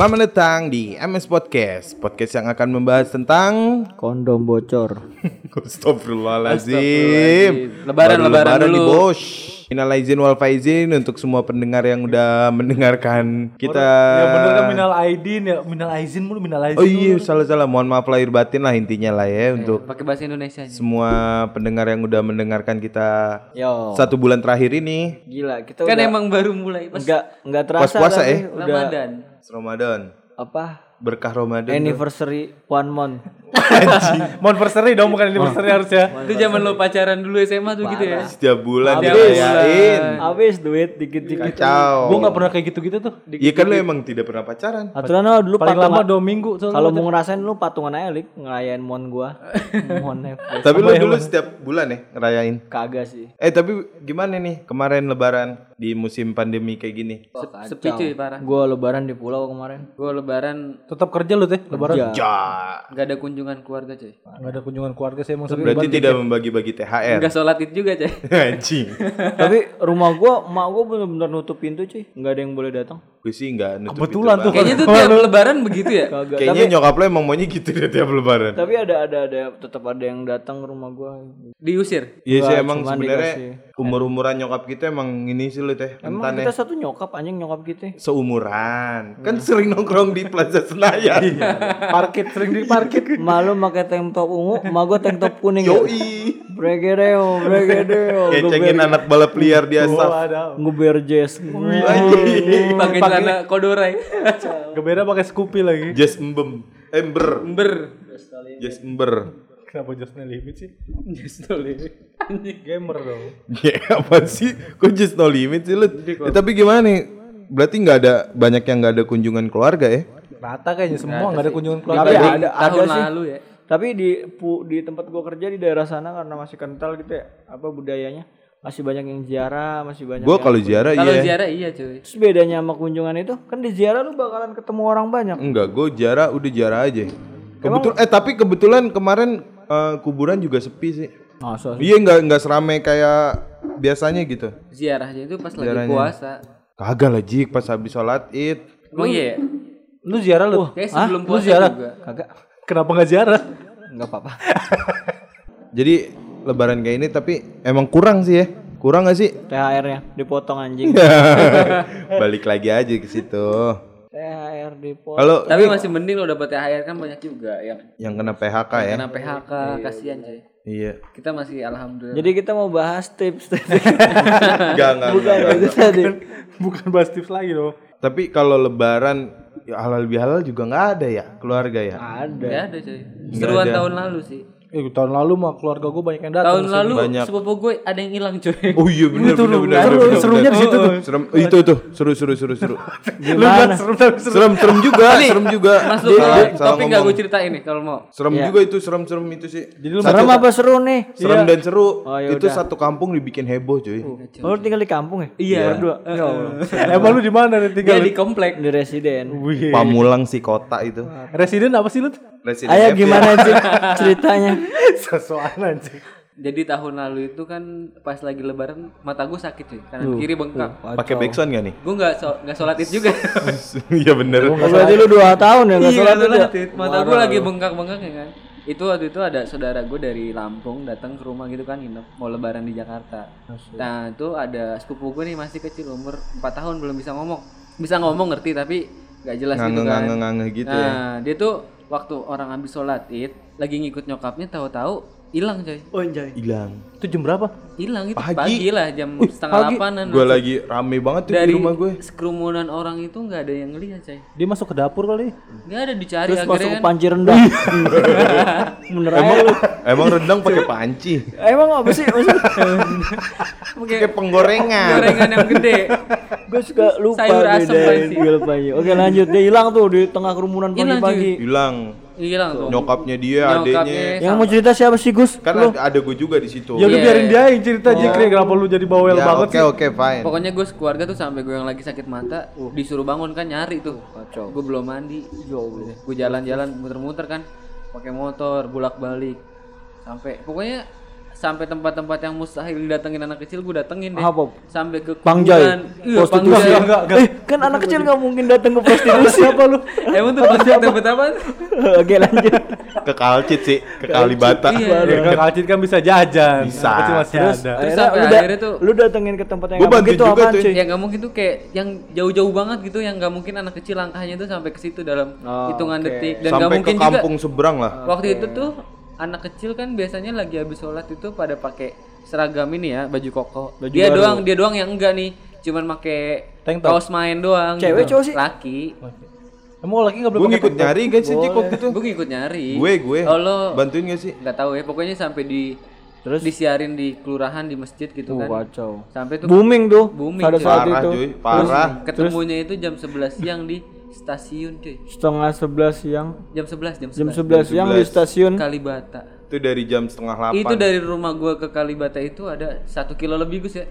Selamat datang di MS Podcast, podcast yang akan membahas tentang Kondom bocor. Astagfirullahaladzim. Lebaran, Baru lebaran nih dulu. bos. Minal aizin wal faizin untuk semua pendengar yang udah mendengarkan kita. Ya bener kan minal aidin ya, minal aizin mulu minal aizin. Oh iya salah salah. Mohon maaf lahir batin lah intinya lah ya untuk Pakai bahasa Indonesia aja. semua pendengar yang udah mendengarkan kita Yo. satu bulan terakhir ini. Gila, kita Kan udah emang baru mulai pas enggak enggak terasa Pas puasa ya? udah Ramadan. Ramadan. apa? Berkah Ramadan. Anniversary one month. Monversary dong bukan anniversary harusnya. Itu zaman lo pacaran dulu SMA tuh gitu ya. Setiap bulan Habis. dirayain. Habis duit dikit-dikit. Kacau. Gue gak pernah kayak gitu-gitu tuh. Iya kan lu emang tidak pernah pacaran. Aturan lo dulu Paling patungan. lama dua minggu soalnya. Kalau mau ngerasain lu patungan aja lik ngerayain mon gua. mon. Tapi lu dulu setiap bulan ya ngerayain. Kagak sih. Eh tapi gimana nih kemarin lebaran di musim pandemi kayak gini? Se- Sepi cuy parah. Gua lebaran di pulau kemarin. Gue lebaran Tetap kerja lu teh lebaran. Ya. Ja. nggak ada kunjungan keluarga cuy. Gak ada kunjungan keluarga saya emang sepi. Berarti tidak membagi-bagi THR. Nggak sholat id juga cuy. Anjing. Tapi rumah gua, emak gua bener-bener nutup pintu cuy. Enggak ada yang boleh datang. Gue sih enggak nutup Kebetulan tuh. Kayaknya tuh tiap lebaran begitu ya. Kayaknya nyokap lo emang maunya gitu deh tiap lebaran. Tapi ada ada ada tetap ada yang datang ke rumah gua. Diusir. Iya sih emang sebenarnya dikasih. umur-umuran nyokap kita emang ini sih lo teh. Emang kita ya. satu nyokap anjing nyokap kita. Seumuran. Kan sering nongkrong di Plaza Senayan. Parkit sering di parkit. Malu pakai tank top ungu, emak gua tank top kuning ya. Yoi. Bregedeo, bregedeo. Ngecengin anak balap liar di asap. Ada. Nguber jazz. Pakai celana kodorai. Gebeda pakai Scoopy lagi. Just embem. Ember. Ember. Just ember. Kenapa just no limit sih? Just no limit. Anjing. Gamer dong. Ya apa sih? Kok just no limit sih lu? Ya, tapi gimana nih? Berarti nggak ada banyak yang nggak ada kunjungan keluarga ya? Rata kayaknya semua gak ada kunjungan keluarga. Tapi ada ada tahun sih. lalu ya. Tapi di pu- di tempat gua kerja di daerah sana karena masih kental gitu ya, apa budayanya masih banyak yang ziarah, masih banyak Gua kalau ziarah Kalau iya. ziarah iya cuy. Terus bedanya sama kunjungan itu kan di ziarah lu bakalan ketemu orang banyak. Enggak, gue ziarah udah ziarah aja. Kebetul eh tapi kebetulan kemarin eh, kuburan juga sepi sih. Masa sih? Iya nggak nggak seramai kayak biasanya gitu. Ziarahnya itu pas lagi Ziarahnya. puasa. Kagak lah Jik pas habis sholat id. Emang iya ya? Lu ziarah lu? Kayak sebelum Lu puasa ziarah? juga. Kagak. Kenapa gak ziarah? Enggak apa-apa. Jadi lebaran kayak ini tapi emang kurang sih ya. Kurang gak sih? THR-nya dipotong anjing. Balik lagi aja ke situ. THR dipotong. Kalau Tapi masih mending lo dapet THR kan banyak juga yang yang kena PHK ya. kena PHK kasihan cuy. Iya. Kita masih alhamdulillah. Jadi kita mau bahas tips. Enggak enggak. Bukan enggak. itu tadi. Bukan bahas tips lagi dong. Tapi kalau lebaran ya halal bihalal juga nggak ada ya keluarga ya. Ada. Gak ada cuy. Seruan tahun lalu sih. Eh, tahun lalu mah keluarga gue banyak yang datang. Tahun lalu banyak. sepupu gue ada yang hilang cuy. Oh iya benar benar benar. Seru, serunya di situ tuh. Serem itu tuh seru seru seru seru. Gimana? Serem tapi serem. serem serem juga serem juga. Mas lu Salah- kalau salah topik gak gue ngomong. ceritain nih kalau mau. Serem juga itu serem serem itu sih. Jadi lu Serem apa seru nih? Serem dan seru. Oh, ya itu satu kampung dibikin heboh cuy. Oh, lu tinggal di kampung ya? Iya. Berdua. Ya Allah. Emang lu di mana nih tinggal? di komplek. Di residen. Pamulang si kota itu. Residen apa sih lu? Residen Ayo ya. gimana sih ceritanya? Sesuatu anjing. Jadi tahun lalu itu kan pas lagi lebaran mata gue sakit cuy. Kanan kiri bengkak. Pakai backsound gak nih? Gue nggak so, nggak sholat id juga. Iya bener. Oh, berarti lu dua tahun ya nggak Iya sholat itu ya? sholat id. Mata gue lagi bengkak-bengkak ya kan. Itu waktu itu ada saudara gue dari Lampung datang ke rumah gitu kan nginep mau lebaran di Jakarta. Nah itu ada sepupu gue nih masih kecil umur 4 tahun belum bisa ngomong. Bisa ngomong ngerti tapi nggak jelas gitu kan. Ngange-ngange gitu ya. Nah dia tuh waktu orang habis sholat id lagi ngikut nyokapnya tahu-tahu hilang coy. Oh, anjay. Hilang. Itu jam berapa? Hilang itu Pagi. pagi, lah jam setengah delapanan. Gue lagi rame banget tuh di rumah gue. kerumunan orang itu nggak ada yang ngeliat coy. Dia masuk ke dapur kali. Nggak ada dicari Terus masuk ke kan. panci rendah. Bener aja lu. Emang rendang pakai panci. Emang apa sih maksudnya? Pakai penggorengan. gorengan yang gede. Gue suka lupa Sayur asem bedain pasti. panci. Oke lanjut, dia hilang tuh di tengah kerumunan pagi-pagi. Hilang. Hilang tuh. Nyokapnya dia, Nyokapnya adeknya. Yang mau cerita siapa sih Gus? Kan ada, ada gue juga di situ. Ya udah Iya. biarin dia yang cerita aja Kri. Kenapa lu jadi bawel Ya, banget oke sih? oke fine. Pokoknya gue sekeluarga tuh sampai gue yang lagi sakit mata disuruh bangun kan nyari tuh. Kacau. Gue belum mandi. Gue jalan-jalan muter-muter kan pakai motor bolak-balik sampai pokoknya sampai tempat-tempat yang mustahil didatengin anak kecil gue datengin deh. Apa? Sampai ke kuburan. Iya, prostitusi. Pangjai. Enggak, enggak. Eh, kan anak kecil nggak mungkin datang ke prostitusi apa lu? Emang tuh Pangjai tempat apa? Oke lanjut. Ke Kalcit sih, ke Kalibata. Iya. Ya kan kacit kan bisa jajan. Bisa. Kecil masih Terus ada. Terus akhirnya sampai lu, da- akhirnya tuh- lu datengin ke tempat yang nggak begitu juga apaan tuh. cuy? Ya nggak mungkin tuh kayak yang jauh-jauh banget gitu yang nggak mungkin anak kecil langkahnya tuh sampai ke situ dalam Oh, hitungan detik dan nggak Sampai ke mungkin juga kampung seberang lah. waktu itu tuh anak kecil kan biasanya lagi habis sholat itu pada pakai seragam ini ya baju koko dia doang dia doang yang enggak nih cuman pakai kaos main doang Cewek, gitu. cowok sih? laki Emang laki enggak boleh Gue ngikut nyari guys sih Cik, waktu itu. gue ngikut nyari Gue, gue. oh lo Bantuin gak sih? nggak tahu ya pokoknya sampai di Terus? disiarin di kelurahan di masjid gitu Oh, kan kacau. sampai tuh Booming tuh Booming, pada saat Parah itu. cuy, parah. ketemunya itu jam 11 siang di stasiun cuy Setengah sebelas siang, jam 11 jam 11 jam sebelas siang di 11. stasiun. Kalibata Itu dari jam setengah delapan. itu dari rumah gua ke Kalibata itu ada satu kilo lebih Gus ya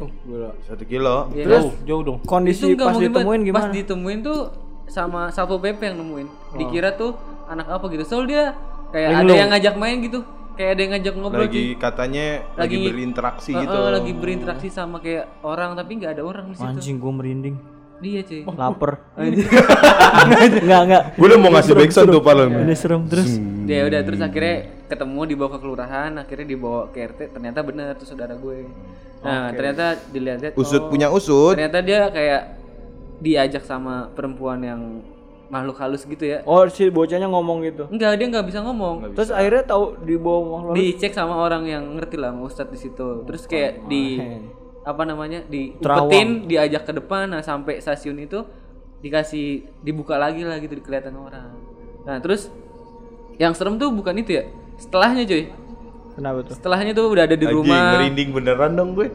Satu kilo. Iya Jauh, jauh dong. Kondisi pas ditemuin banget. Pas gimana? ditemuin tuh sama Satpol PP yang nemuin. Dikira tuh anak apa gitu. Soalnya dia kayak ada yang ngajak main gitu. Kayak ada yang ngajak ngobrol Lagi katanya lagi, Lagi- berinteraksi cuy. gitu. Heeh, lagi berinteraksi sama kayak orang tapi nggak ada orang di situ. Anjing gua merinding. Dia cuy. Laper. Enggak, enggak. Gue udah mau ngasih backsound tuh paling. Ini serem terus. Dia udah terus akhirnya ketemu dibawa ke kelurahan, akhirnya dibawa ke RT. Ternyata bener tuh saudara gue. Nah, ternyata dilihat-lihat Usut oh, punya usut. Ternyata dia kayak diajak sama perempuan yang makhluk halus gitu ya. Oh, si bocahnya ngomong gitu. Enggak, dia nggak bisa ngomong. Terus akhirnya tahu di bawah makhluk. dicek sama orang yang ngerti lah sama ustadz di situ terus kayak di apa namanya di umpetin diajak ke depan. Nah sampai stasiun itu dikasih dibuka lagi lah gitu kelihatan orang. Nah terus yang serem tuh bukan itu ya setelahnya cuy. Kenapa tuh? setelahnya tuh udah ada di Anjing, rumah. merinding beneran dong gue.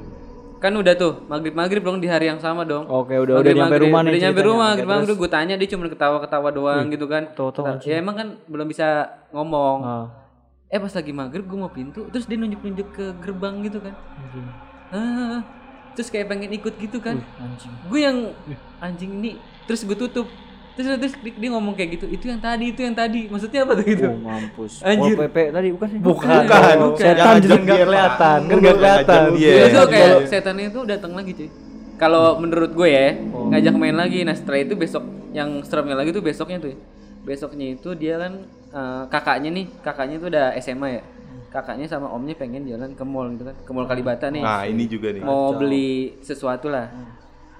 kan udah tuh maghrib maghrib dong di hari yang sama dong. Oke, udah udah Maghrib- nyampe maghrib. rumah nih. udah nyampe rumah. Maghrib maghrib gue tanya dia cuma ketawa ketawa doang gitu kan. Ketawa-tawa ya emang kan belum bisa ngomong. Ah. eh pas lagi maghrib gue mau pintu terus dia nunjuk nunjuk ke gerbang gitu kan ah, terus kayak pengen ikut gitu kan Anjing. gue yang anjing ini terus gue tutup terus terus dia, dia ngomong kayak gitu itu yang tadi itu yang tadi maksudnya apa tuh gitu Oh, mampus. Anjir. Pol PP tadi bukan sih? Bukan. Bukan. Setan Jangan juga ajak nggak kelihatan, kan nggak kelihatan. Dia. Terus tuh kayak setan itu datang lagi cuy kalau menurut gue ya ngajak main lagi nah setelah itu besok yang seremnya lagi tuh besoknya tuh ya. besoknya itu dia kan eh, kakaknya nih kakaknya tuh udah SMA ya kakaknya sama omnya pengen jalan ke mall gitu kan ke mall Kalibata nih. Nah, ini juga nih. mau beli sesuatu lah.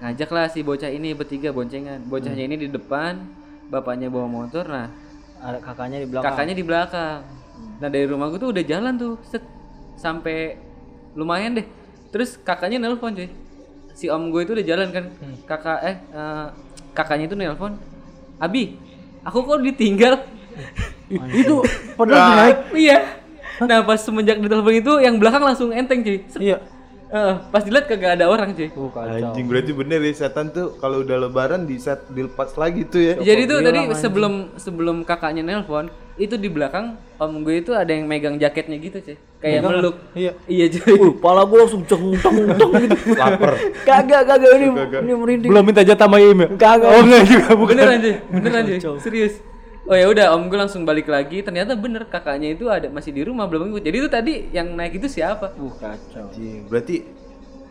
Ngajak lah si bocah ini bertiga boncengan. Bocahnya ini di depan bapaknya bawa motor nah Ada kakaknya di belakang. kakaknya di belakang. Nah dari rumah gue tuh udah jalan tuh set sampai lumayan deh. Terus kakaknya nelpon cuy. Si om gue itu udah jalan kan. Kakak eh eh, kakaknya itu nelpon abi aku kok ditinggal? Itu padahal naik. iya nah pas semenjak ditelepon itu yang belakang langsung enteng cuy. Iya. Eh, pas dilihat kagak ada orang cuy Oh, kacau. Anjing berarti bener ya setan tuh kalau udah lebaran di set dilepas lagi tuh ya. Jadi tuh tadi sebelum sebelum kakaknya nelpon itu di belakang om gue itu ada yang megang jaketnya gitu sih kayak meluk. Iya. Iya cuy. Uh, pala gua langsung ceng ceng ceng gitu. Laper. Kagak, kagak ini ini merinding. Belum minta jatah sama Im ya? Kagak. Oh enggak juga bukan. Beneran cuy, beneran cuy. Serius. Oh ya udah om gue langsung balik lagi ternyata bener kakaknya itu ada masih di rumah belum ikut. Jadi itu tadi yang naik itu siapa? Uh, kacau. Anjing, berarti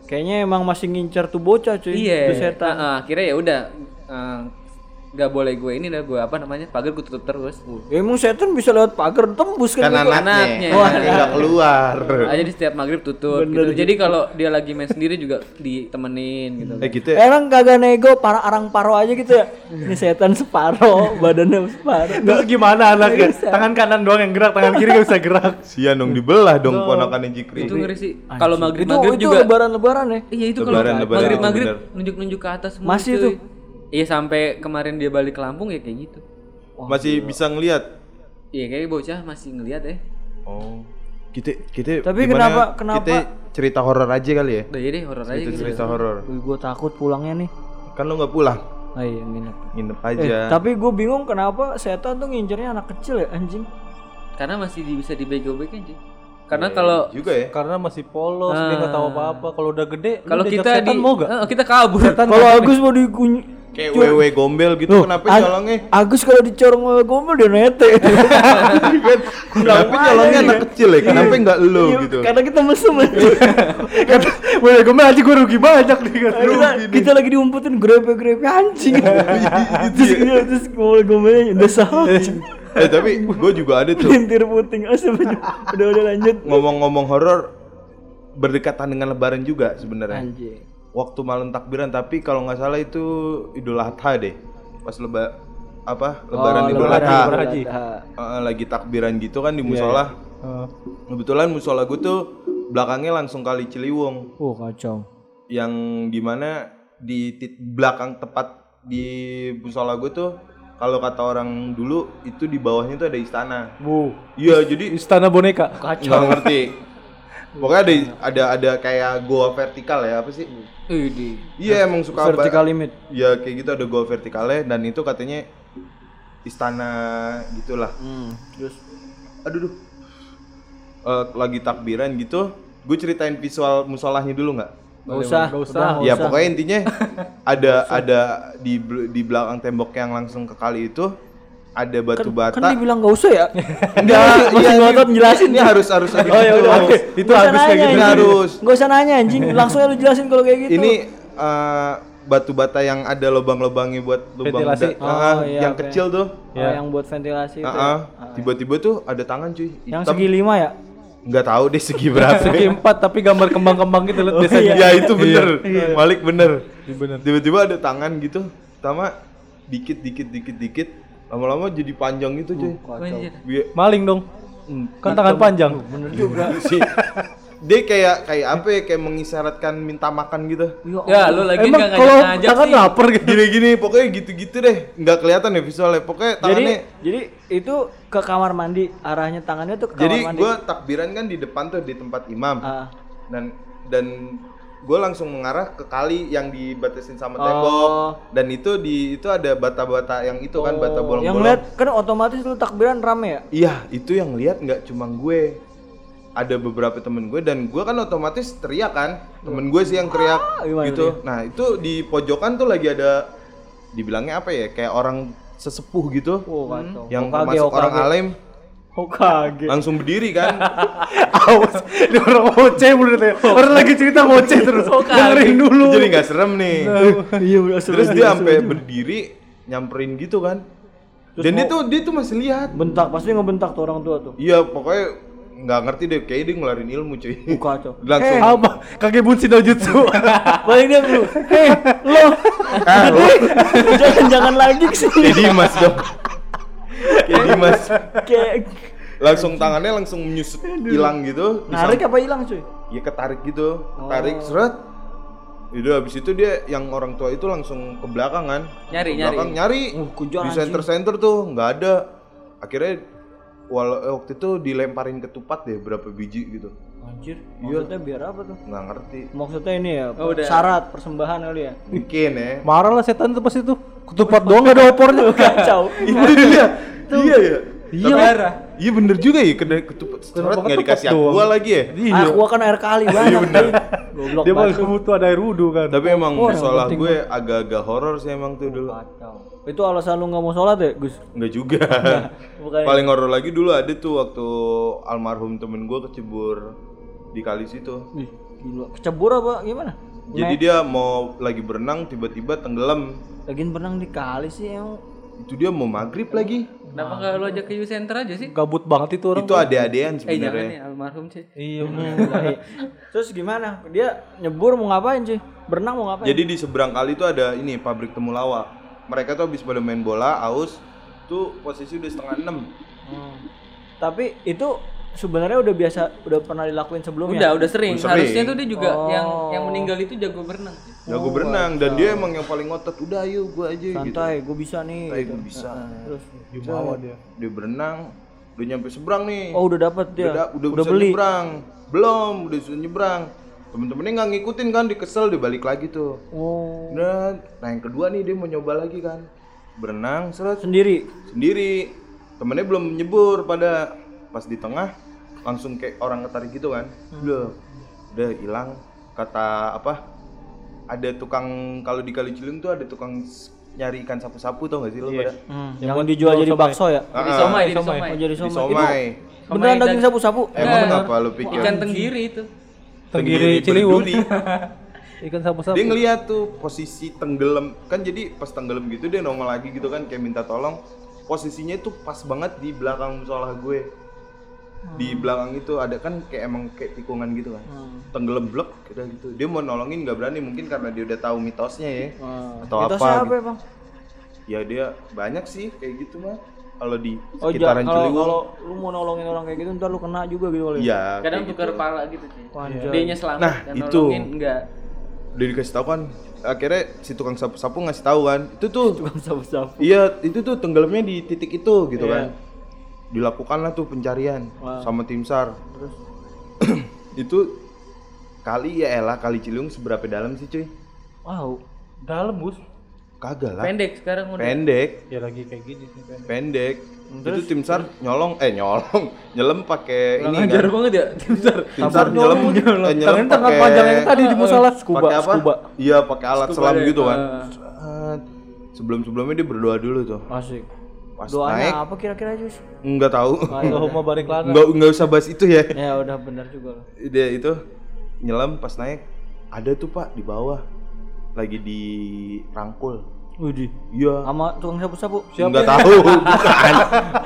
Kayaknya emang masih ngincar tuh bocah cuy. Iya. Tuh setan. Ah, ah, akhirnya ya udah eh, nggak boleh gue ini dah gue apa namanya pagar gue tutup terus. Ya, emang setan bisa lewat pagar tembus kan. kan gitu. anaknya, Anaknya. anaknya nggak keluar. Aja di setiap maghrib tutup gitu. Jadi kalau dia lagi main sendiri juga ditemenin gitu. Eh gitu ya. Emang kagak nego para arang paro aja gitu ya. Ini setan separo, badannya separo. Terus gimana anaknya? Tangan kanan doang yang gerak, tangan kiri gak bisa gerak. Sian dong dibelah dong ponakan Jikri. Itu ngeri sih. Kalau maghrib Itu maghrib itu juga. lebaran-lebaran ya. Iya itu kalau Lebaran, lebaran, maghrib maghrib bener. nunjuk nunjuk ke atas semua. Masih tuh? Iya sampai kemarin dia balik ke Lampung ya kayak gitu. Masih bisa ngelihat. Iya kayak bocah masih ngeliat ya. Oh. Kita kita Tapi kenapa- kenapa- Kita cerita horor aja kali ya. Udah ya deh horor aja Itu gitu. cerita horor. Gua takut pulangnya nih. Kan lu nggak pulang, Oh iya, nginep. nginep Eh, aja. tapi gue bingung kenapa setan tuh ngincernya anak kecil ya anjing. Karena masih di- bisa dibego-begoin cuy. Karena kalau juga ya. Karena masih polos, dia nggak tahu apa-apa. Kalau udah gede, kalau kita setan di mau gak? Eh, kita kabur. Kalau Agus mau dikunci kayak wewe gombel gitu kenapa Ag- nyolongnya Agus kalau dicorong sama gombel dia nete. kenapa nyolongnya anak kecil ya kenapa nggak lu Iya, gitu Karena kita mesum aja. Kata, Wah, gue aja gue rugi banyak nih kan. kita, kita lagi diumpetin grepe-grepe anjing. Iya, terus terus gombel-gombelnya udah salah. eh tapi gue juga ada tuh Lintir puting asal udah udah lanjut. ngomong-ngomong horor berdekatan dengan lebaran juga sebenarnya Anjing. Waktu malam takbiran tapi kalau nggak salah itu Idul Adha deh pas leba apa lebaran Oh, Idul lebaran Adha Idul. Adha. Eh, lagi takbiran gitu kan di musola Eh, kebetulan musola gue tuh belakangnya langsung kali Ciliwung Oh kacau. yang di mana di belakang tepat di musola gue tuh kalau kata orang dulu itu di bawahnya tuh ada istana Bu, iya jadi istana boneka. nggak ngerti pokoknya ada ada ada kayak goa vertikal ya apa sih iya emang suka Vertical limit. ya kayak gitu ada goa vertikalnya dan itu katanya istana gitulah Hmm. Terus aduh duh. Eh, lagi takbiran gitu gue ceritain visual musolahnya dulu nggak Gak usah, Nggak usah. udah, ya usah. pokoknya intinya ada ada di di belakang tembok yang langsung ke kali itu ada batu bata Kan dibilang gak usah ya? Enggak, masih iya, ngotot ini- jelasin. ini harus harus ada Oh ya gitu. udah. Oke, itu Nggak usah habis kayak gitu. Harus. Nggak usah nanya anjing, langsung aja lu jelasin kalau kayak gitu. ini eh, batu bata yang ada lubang-lubangnya buat lubang Ventilasi. da- ah, Oh, iya, yang oke. kecil tuh Oh, Ya. yang buat ventilasi itu. Ah, ya? ah. tiba-tiba tuh ada tangan cuy Yang hitam. segi lima ya? nggak tahu deh segi berapa Segi empat tapi gambar kembang-kembang gitu lihat biasanya. ya itu bener Malik bener Iya, bener. tiba-tiba ada tangan gitu pertama dikit dikit dikit dikit lama-lama jadi panjang gitu cuy. Bi- Maling dong. Kan tangan panjang. Bener juga. sih dia kayak kayak apa ya kayak mengisyaratkan minta makan gitu Ya, lu lagi Emang enggak kalau tangan sih. lapar gitu. gini-gini pokoknya gitu-gitu deh nggak kelihatan ya visualnya pokoknya Jadi tangannya jadi itu ke kamar mandi, arahnya tangannya tuh ke kamar jadi mandi. gue takbiran kan di depan tuh di tempat imam Ah. dan dan gue langsung mengarah ke kali yang dibatasin sama Oh. tembok dan itu di itu ada bata-bata yang itu kan bata Oh, bolong-bolong. Yang lihat kan otomatis lu takbiran rame ya? iya itu yang lihat nggak cuma gue. Ada beberapa temen gue dan gue kan otomatis teriak kan. Temen gue sih yang teriak Ah, gitu. nah itu di pojokan tuh lagi ada dibilangnya apa ya kayak orang sesepuh gitu. Oh, kacau. yang Hokage, termasuk orang Hokage. alim Hokage. langsung berdiri kan Awas, ini orang ngoceh mulu deh. Orang lagi cerita ngoceh terus. Dengerin dulu. jadi nggak serem nih Iya, udah terus dia sampai berdiri nyamperin gitu kan dan dia tuh dia tuh masih lihat bentak, pasti ngebentak tuh orang tua tuh. iya pokoknya nggak ngerti deh kayak dia ngeluarin ilmu cuy Oh, kacau. langsung Apa? Kakek Bunsi no jutsu. Balik dia dulu. Hei, lo. Ah, lo. jangan jangan lagi ke sini. kayak Dimas dong kayak Dimas Kayak langsung tangannya langsung menyusut hilang gitu narik apa hilang cuy? ya ketarik gitu tarik seret itu habis itu dia yang orang tua itu langsung ke belakang kan Nyari, Ke belakang, nyari Uh, kejar, di center center tuh nggak ada akhirnya walau eh, waktu itu dilemparin ketupat deh berapa biji gitu Anjir, Iya. maksudnya biar apa tuh? nggak ngerti Maksudnya ini ya, Oh, udah. syarat persembahan kali ya. mungkin ya Marah lah setan tuh pas itu. Ketupat doang gak ada opornya. Kacau. itu dia iya ya Iya. Tapi- iya bener juga ya kena ketupat seret Kenapa nggak dikasih doang? aqua lagi ya Iya. Gua kan air kali banyak. Goblok Dia malah banget. butuh ada air wudhu kan. tapi emang Oh, penting gue agak-agak horor sih emang tuh dulu Kacau. Itu alasan lu nggak mau sholat ya, Gus? Enggak juga. Bukan. Paling horor lagi dulu ada tuh waktu almarhum temen gue kecebur di kali situ. Ih, gila. Kecebur apa gimana? Jadi dia mau lagi berenang tiba-tiba tenggelam. Lagian berenang di kali sih yang Itu dia mau maghrib lagi. Kenapa enggak lu ajak ke youth center aja sih? Gabut banget itu orang. Itu ade-adean Eh jangan sebenarnya. nih almarhum sih. Iya. Mulai. Terus gimana? Dia nyebur mau ngapain sih? Berenang mau ngapain? Jadi di seberang kali itu ada ini pabrik temulawak. Mereka tuh habis pada main bola, aus. Tuh posisi udah setengah enam. Hmm. Tapi itu sebenarnya udah biasa, udah pernah dilakuin sebelumnya. Udah, udah sering. Udah sering. Harusnya tuh dia juga Oh. yang yang meninggal itu jago berenang. Jago berenang dan dia emang yang paling ngotot. Udah ayo gua aja gitu. Santai, gue bisa nih. Santai, gitu. gua bisa. Terus, Jumawa dia. Dia berenang, udah nyampe seberang nih. oh udah dapet dia. udah, udah, bisa beli. nyebrang belum udah bisa nyebrang temen-temennya nggak ngikutin kan dikesel dia balik lagi tuh Oh, udah nah yang kedua nih dia mau nyoba lagi kan berenang seret sendiri. sendiri temennya belum nyebur pada pas di tengah langsung kayak orang ketarik gitu kan udah udah hilang kata apa ada tukang kalau di kali Ciliwung tuh ada tukang nyari ikan sapu-sapu tau gak sih lo pada? Hmm, yang dijual jadi bakso ya? Jadi somai, jadi somai. somai. Oh, jadi Di somai. somai. Itu beneran daging sapu-sapu? Emang Nah, kenapa lo pikir? Ikan tenggiri itu. Tenggiri Ciliwung. berduri. Ikan sapu-sapu. dia ngeliat tuh posisi tenggelam kan jadi pas tenggelam gitu dia nongol lagi gitu kan kayak minta tolong posisinya itu pas banget di belakang musola gue di belakang itu ada kan kayak emang kayak tikungan gitu kan tenggelam blek udah gitu dia mau nolongin nggak berani mungkin karena dia udah tahu mitosnya ya atau Mitosnya apa, apa gitu. ya bang? ya dia banyak sih kayak gitu mah kalau di Oh sekitaran kalau Ciliwung kalau lu mau nolongin orang kayak gitu ntar lu kena juga gitu kali. ya? iya Kadang tukar gitu. pala gitu sih. Anjay. Dia selamat Nah, dan itu. nolongin enggak. udah dikasih tahu kan akhirnya si tukang sapu-sapu ngasih tahu kan itu tuh Tukang sapu-sapu. Iya, itu tuh tenggelamnya di titik itu gitu Iya. kan. Dilakukanlah tuh pencarian Wah. sama tim SAR. Terus itu kali ya elah kali Ciliwung seberapa dalam sih cuy? wow. Dalam, Gus. Kagak lah. Pendek sekarang udah. Pendek, Ya lagi kayak gini sih kan. pendek. Itu tim SAR nyolong eh nyolong, nyelam pakai ini Ngajar kan. banget ya, tim SAR. Tim SAR nyelam, eh, nyelam Tangan tangan pakai panjang yang tadi di musola. Scuba, pakai apa? scuba. Iya, pakai alat Scuba selam deh, gitu kan. ah. Set. Sebelum-sebelumnya dia berdoa dulu tuh. Asik. Pas Doanya naik apa kira-kira Jus? enggak tahu. Allahumma barik lana. Enggak enggak usah bahas itu ya. ya udah benar juga loh. dia itu nyelam pas naik ada tuh pak di bawah lagi di rangkul Widih. iya Sama tukang sapu-sapu. nggak tahu bukan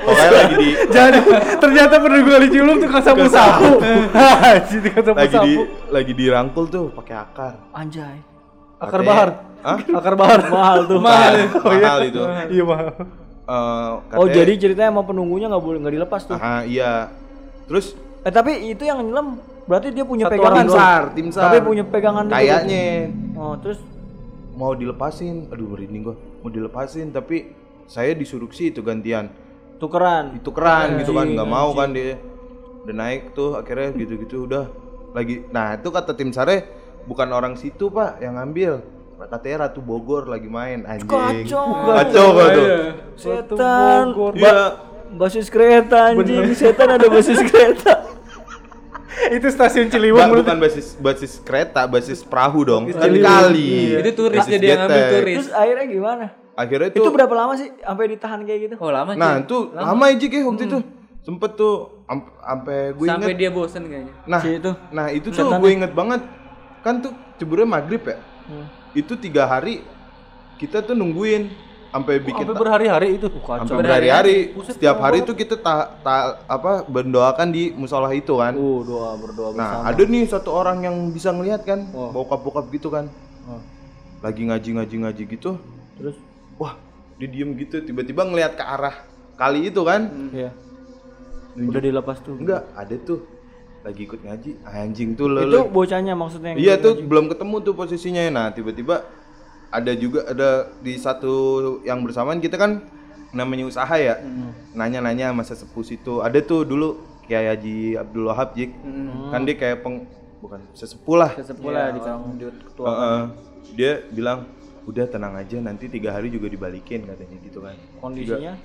pokoknya lagi di Jadi ternyata pernah gue di Cilung tukang sapu-sapu. Haji tukang lagi di sapu-sapu. lagi di rangkul tuh pakai akar Anjay. Akar bahar. Hah? Akar bahar. Mahal tuh. mahal mahal itu Iya mahal. Eh, Oh jadi ceritanya emang penunggunya nggak boleh nggak dilepas tuh. ah iya. Terus? Eh tapi itu yang nyelam berarti dia punya Satu pegangan tim sar tim sar Tapi punya pegangan gitu. kayaknya. Oh terus? Mau dilepasin? Aduh merinding gua. Mau dilepasin tapi saya disuruh sih itu gantian. Tukeran. itu keren gitu kan Anjing, nggak mau kan dia. Udah naik tuh akhirnya gitu-gitu udah. Lagi nah itu kata tim sare bukan orang situ pak yang ngambil katanya Ratu Bogor lagi main anjing Kacau. kacau kok tuh Setan. iya Basis kereta anjing. Setan ada basis kereta. Itu stasiun Ciliwung. Ba- menurut- bukan basis basis kereta basis perahu dong kan Ciliwung. kali Itu turis jadi yang ngambil turis. Terus akhirnya gimana? akhirnya Itu tuh berapa lama sih sampai ditahan kayak gitu? Oh lama nah itu lama aja kayak waktu itu sempet tuh am- sampai gue Sampai inget dia bosen kayaknya. nah Si itu. nah itu tuh gue inget banget kan tuh ceburnya maghrib ya itu tiga hari kita tuh nungguin sampai bikin Sampai berhari-hari itu. sampai berhari-hari. setiap hari tuh kita tak ta, apa mendoakan di musola itu kan. Uh, doa berdoa nah ada nih satu orang yang bisa ngelihat kan bokap-bokap gitu kan. Lagi ngaji-ngaji ngaji gitu. Terus? Wah dia diem gitu tiba-tiba ngelihat ke arah kali itu kan. Iya. Udah dilepas tuh. enggak ada tuh lagi ikut ngaji anjing tuh lo Itu bocahnya maksudnya yang Iya tuh ngaji. belum ketemu tuh posisinya. Nah tiba-tiba ada juga ada di satu yang bersamaan kita kan namanya usaha ya. Nanya-nanya sama sesepuh situ. Ada tuh dulu kayak Haji Abdul Wahab Jik. Kan dia kayak peng bukan sesepuh lah. Sesepuh lah di kampung. ketua. Heeh. dia bilang udah tenang aja nanti tiga hari juga dibalikin katanya gitu kan. Kondisinya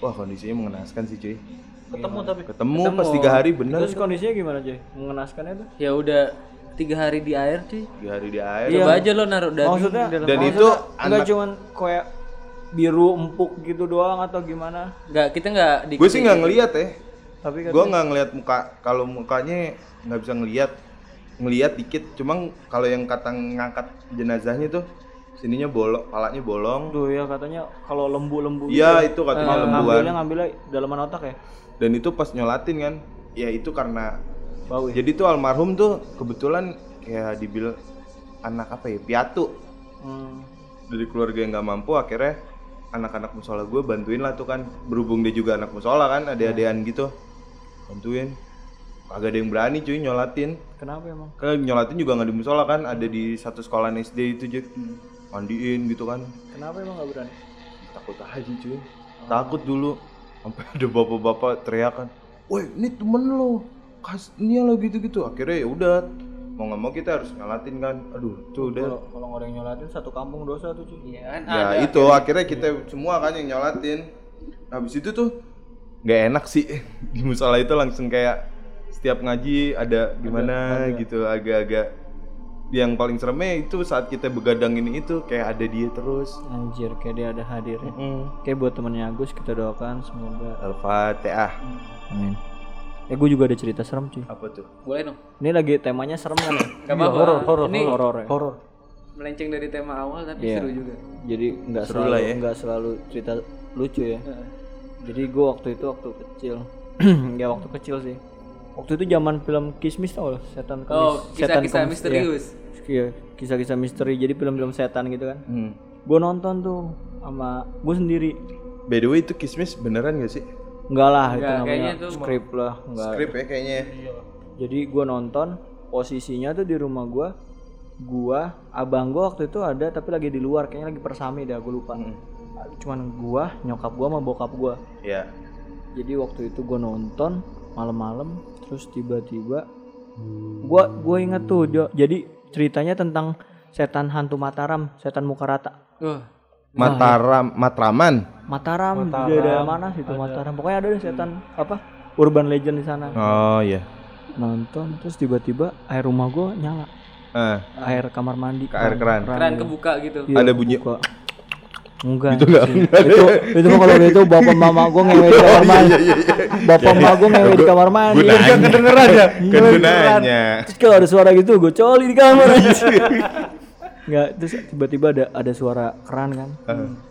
Wah kondisinya mengenaskan sih cuy. Ketemu tapi. Ketemu, pas tiga hari bener. Terus kondisinya gimana, Joy? Mengenaskannya tuh? Ya udah tiga hari di air cuy. Tiga hari di air. Coba aja lo naruh daging Maksudnya di dalam Dan maksudnya itu enggak anak- cuman kayak biru empuk gitu doang atau gimana? Enggak, kita enggak di Gue sih nggak ngeliat ya. Tapi kan gue nggak ngelihat muka kalau mukanya nggak bisa ngelihat ngelihat dikit cuma kalau yang kata ngangkat jenazahnya tuh sininya bolong palanya bolong tuh ya katanya kalau lembu-lembu iya gitu. itu katanya Eh, lembuan ngambilnya ngambilnya dalaman otak ya? Dan itu pas nyolatin kan? Ya itu karena Bau ya? jadi tuh almarhum tuh kebetulan kayak dibilang anak apa ya piatu. Hmm. dari keluarga yang nggak mampu akhirnya anak-anak musola gue bantuin lah tuh kan. Berhubung dia juga anak musola kan ada-adaan gitu. Bantuin. Kagak ada yang berani cuy nyolatin. Kenapa emang? kan nyolatin juga nggak di musola kan ada di satu sekolah SD itu Jack mandiin gitu kan. Kenapa emang nggak berani? takut aja cuy. Takut dulu sampai ada bapak-bapak teriakan woi ini temen lo kas ini lo gitu-gitu. Akhirnya ya udah mau nggak mau kita harus nyolatin kan. Aduh tuh udah Kalau nggak ada yang nyolatin satu kampung dosa tuh cuy. Iya kan? ya itu akhirnya kita semua kan yang nyolatin habis itu tuh nggak enak sih. Di musola itu langsung kayak setiap ngaji ada gimana gitu agak-agak yang paling seremnya itu saat kita begadang ini itu kayak ada dia terus Anjir kayak dia ada hadir ya. Mm. Kayak buat temennya Agus kita doakan semoga Al-Fatihah amin. Eh gue juga ada cerita serem cuy. apa tuh Boleh dong. Ini lagi temanya serem kan ya? Gak apa-apa. horor, horor, Ini Horor ya. Horor. melenceng dari tema awal tapi Iya. seru juga. Jadi nggak Seru selalu lah ya. nggak selalu cerita lucu ya. Heeh. Jadi gue waktu itu waktu kecil, ya waktu kecil sih. Waktu itu zaman film Kismis tau loh, setan kemis, Oh, kisah-kisah misterius. Iya, Iya, kisah-kisah misteri. Jadi film-film setan gitu kan. hmm. Gue nonton tuh sama gue sendiri. by the way itu kismis beneran gak sih Enggak lah itu Enggak, namanya kayaknya tuh skrip lah, enggak. skrip ya kayaknya ya Jadi gue nonton posisinya tuh di rumah gue, gua, abang gue waktu itu ada tapi lagi di luar, kayaknya lagi persami dah, gue lupa. Cuman gua, nyokap gua sama bokap gua. ya Jadi waktu itu gue nonton malam-malam, terus tiba-tiba gua gua inget tuh, jadi ceritanya tentang setan hantu Mataram, setan muka rata. Wah, Mataram Matraman Mataram, di daerah mana situ Mataram. Pokoknya ada deh setan apa? Urban legend di sana. oh iya Nonton terus tiba-tiba air rumah gua nyala. ah Air kamar mandi. Ke air keran. keran kebuka gitu. Iya, Ada bunyi- kebuka. Enggak. Itu enggak- itu itu kalau itu bapak mama gua ngewe di kamar mandi. Bapak mama gua ngewe di kamar mandi. Gua nanya. Kedengeran ya? gue Terus kalau ada suara gitu gue coli di kamar Enggak, terus tiba-tiba ada ada suara keran kan.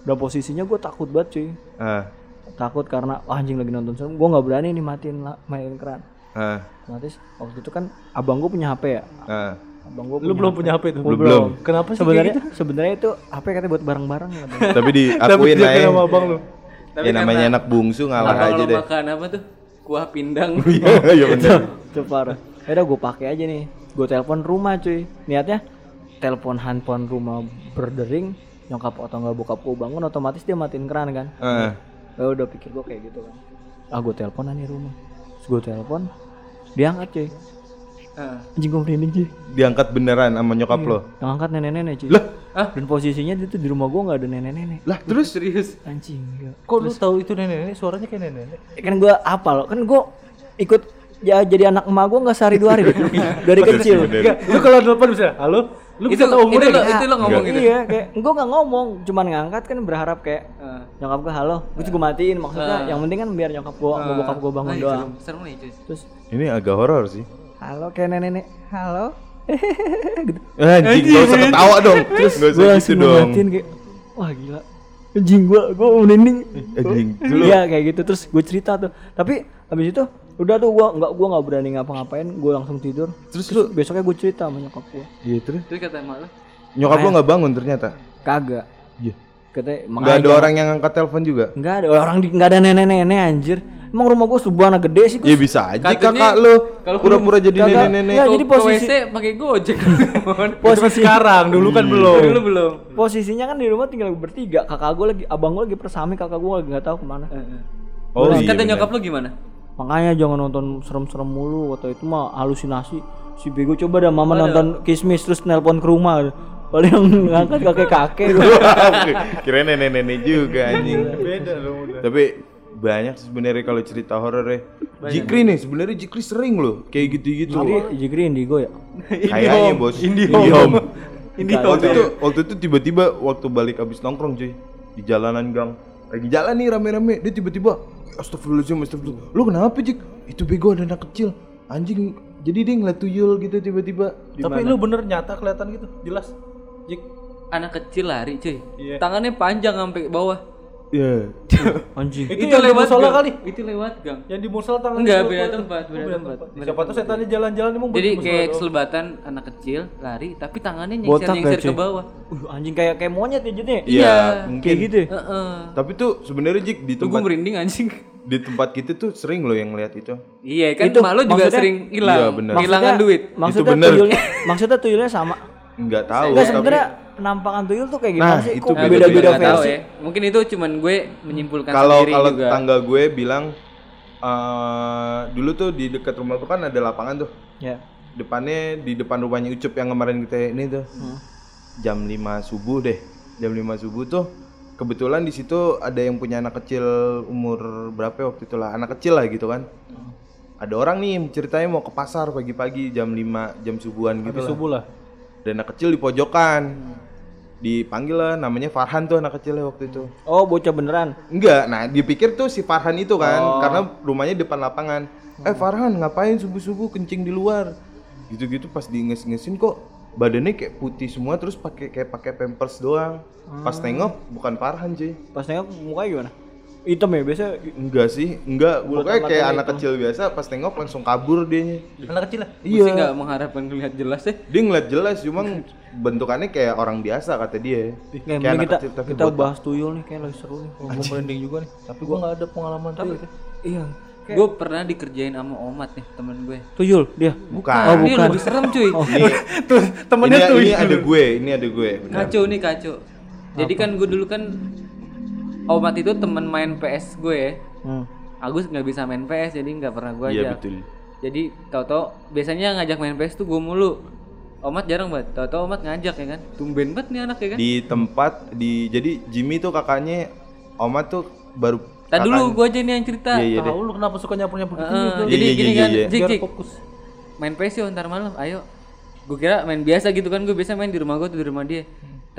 Dan posisinya gue takut banget cuy. ah Takut karena anjing lagi nonton film, gue nggak berani nih matiin matiin keran. ah Otomatis waktu itu kan abang gue punya HP ya. ah Abang gue Lu belum punya HP tuh? Gua Belum, belum. Kenapa sih Sebenarnya gitu? sebenarnya itu HP katanya buat bareng-bareng katanya. tapi diakuin dia aja sama abang lu. Tapi ya namanya anak bungsu ngalah aja lo deh makan apa tuh? Kuah pindang. iya bener itu parah. Yaudah gue pakai aja nih. Gue telepon rumah cuy. Niatnya telepon handphone rumah berdering nyokap atau nggak bokap gue bangun otomatis dia matiin keran kan. ah Ya udah pikir gue kayak gitu kan. Ah gue telepon nih rumah. Terus gue telepon dia angkat cuy. Heeh. Anjing gue merinding cuy. diangkat beneran sama nyokap lo Yang angkat nenek-nenek cuy. Lah? Dan posisinya itu di rumah gue nggak ada nenek-nenek. lah terus Serius. Anjing. enggak. Kok lu tahu itu nenek-nenek? Suaranya kayak nenek-nenek. kan gue apa loh kan gue ikut ya jadi anak emak gue nggak sehari dua hari deh. dari kecil Enggak, lu kalau telepon bisa, halo? Lu itu bisa tahu itu umurnya lo nggak? itu lo ngomong gitu. iya kayak gue nggak ngomong cuman ngangkat kan berharap kayak Heeh. nyokap gue halo terus gue matiin maksudnya yang penting kan biar nyokap gue sama bokap gue bangun Nah, doang serem, serem nih cuy. terus ini agak horor sih halo kayak nenek-nenek. Halo. Gitu anjing gak usah ketawa dong. Terus gak gue usah gitu langsung dong. kayak wah gila. Anjing gue gue merinding anjing. Dulu. Iya kayak gitu. Terus gue cerita tuh. Tapi habis itu udah tuh gue nggak gue nggak berani ngapa-ngapain. Gue langsung tidur. Terus? Lu besoknya gue cerita sama nyokap gue iya terus? Terus kata emak lo, nyokap lo nggak bangun ternyata. Kagak. Iya katanya nggak ada orang yang angkat telepon juga nggak ada orang di nggak ada nenek-nenek anjir emang rumah gue subana gede sih ya Gus. bisa aja Katanya kakak lo kalau pura-pura jadi nenek-nenek Ya, "Ke- jadi ke posisi- WC pakai Gojek. posisi Sekarang, dulu kan belum. Dulu belum. posisinya kan di rumah tinggal bertiga kakak gue lagi abang gue lagi persami kakak gue lagi nggak tahu ke mana oh Terus iya kata bener. nyokap lo gimana? makanya jangan nonton serem-serem mulu atau itu mah halusinasi si bego coba dah mama nonton kismis terus nelpon ke rumah paling yang ngangkat kakek kakek. Kira nenek-nenek juga anjing. Beda tapi banyak sebenarnya kalau cerita horor ya. Jikri nih sebenarnya Jikri sering loh kayak gitu-gitu. Jadi Jigri Indigo ya? Kayaknya bos. Indihome. Indihome. Waktu itu waktu itu tiba-tiba waktu balik abis nongkrong cuy. Di jalanan gang. Lagi jalan nih rame-rame. Dia tiba-tiba astagfirullahaladzim astagfirullah lu kenapa Jik? Itu bego ada anak kecil. Anjing jadi dia ngeliat tuyul gitu tiba-tiba. Tapi lu bener nyata kelihatan gitu, jelas. Jik. Anak kecil lari cuy. Iya. Tangannya panjang sampai bawah. ya anjing Itu yang di musola gang. kali. Itu lewat gang. Yang di musola tangan Enggak, sebelah beda tempat, Oh, beda tempat. tempat. Siapa tuh setannya jalan-jalan emang Jadi kayak doang. keselebatan anak kecil lari tapi tangannya nyengser-nyengser ya, ke bawah. uh, anjing kayak kayak monyet ya jadinya iya mungkin kayak gitu ya? Heeh. tapi tuh sebenarnya Jik di Tuh gue tempat merinding anjing. di tempat kita tuh sering loh yang lihat itu Iya kan Itu malu juga sering hilang. Iya, bener. Kehilangan duit. maksudnya bener. tuyulnya maksudnya tuyulnya sama nggak tahu Enggak tapi sebenarnya penampakan tuyul tuh kayak gimana Nah, sih? itu Nah, beda-beda nggak versi? ya. Mungkin itu cuman gue menyimpulkan kalau kalau juga. tetangga gue bilang eh dulu tuh di dekat rumah tuh kan ada lapangan tuh Ya. depannya di depan rumahnya Ucup yang kemarin kita ini tuh jam 5 subuh deh jam 5 subuh tuh kebetulan di situ ada yang punya anak kecil umur berapa ya waktu itu lah anak kecil lah gitu kan ada orang nih ceritanya mau ke pasar pagi-pagi jam 5 jam subuhan gitu Habis lah subuh lah. Dan anak kecil di pojokan dipanggil lah namanya Farhan tuh anak kecilnya waktu itu Oh, bocah beneran. enggak nah dipikir tuh si Farhan itu kan Oh. karena rumahnya depan lapangan eh Farhan ngapain subuh subuh kencing di luar gitu gitu pas diinges-ingesin kok badannya kayak putih semua terus pakai kayak pakai pampers doang pas Hmm. tengok bukan Farhan cuy Pas nengok mukanya gimana? Hitam ya biasa. enggak sih enggak pokoknya kayak anak itu. kecil biasa pas tengok langsung kabur dia Anak kecil lah. Sih iya nggak mengharapkan lihat jelas ya. dia ngeliat jelas cuma bentukannya kayak orang biasa kata dia kayak mending anak kita kecil tapi kita botak. bahas tuyul nih kayak lagi seru nih. Gue merinding juga nih. Tapi gue nggak ada pengalaman tuh. Iya. Gue pernah dikerjain sama Omat nih temen gue. Tuyul dia. bukan Oh, Ini bukan. lebih serem cuy. ini, Tuh temennya ini, tuh. ini ada gue ini ada gue benar. Kacau nih kacau. Jadi kan gue dulu kan Omat itu temen main PS gue ya. Hmm. Agus nggak bisa main PS jadi nggak pernah gue iya ajak. betul Jadi tau-tau biasanya ngajak main PS tuh gue mulu. Omat jarang banget. Tau-tau Omat ngajak ya kan. Tumben banget nih anak ya kan. di tempat di jadi Jimmy tuh kakaknya Oma tuh baru Tadi dulu gue aja nih yang cerita. iya iya deh Tahu lu kenapa suka nyapu nyapu gitu? Heeh, Iya, jadi iya, gini iya, kan, iya. Jik, Biar Jik, fokus. main PS yuk ntar malam, ayo. Gue kira main biasa gitu kan, gue biasa main di rumah gue tuh di rumah dia.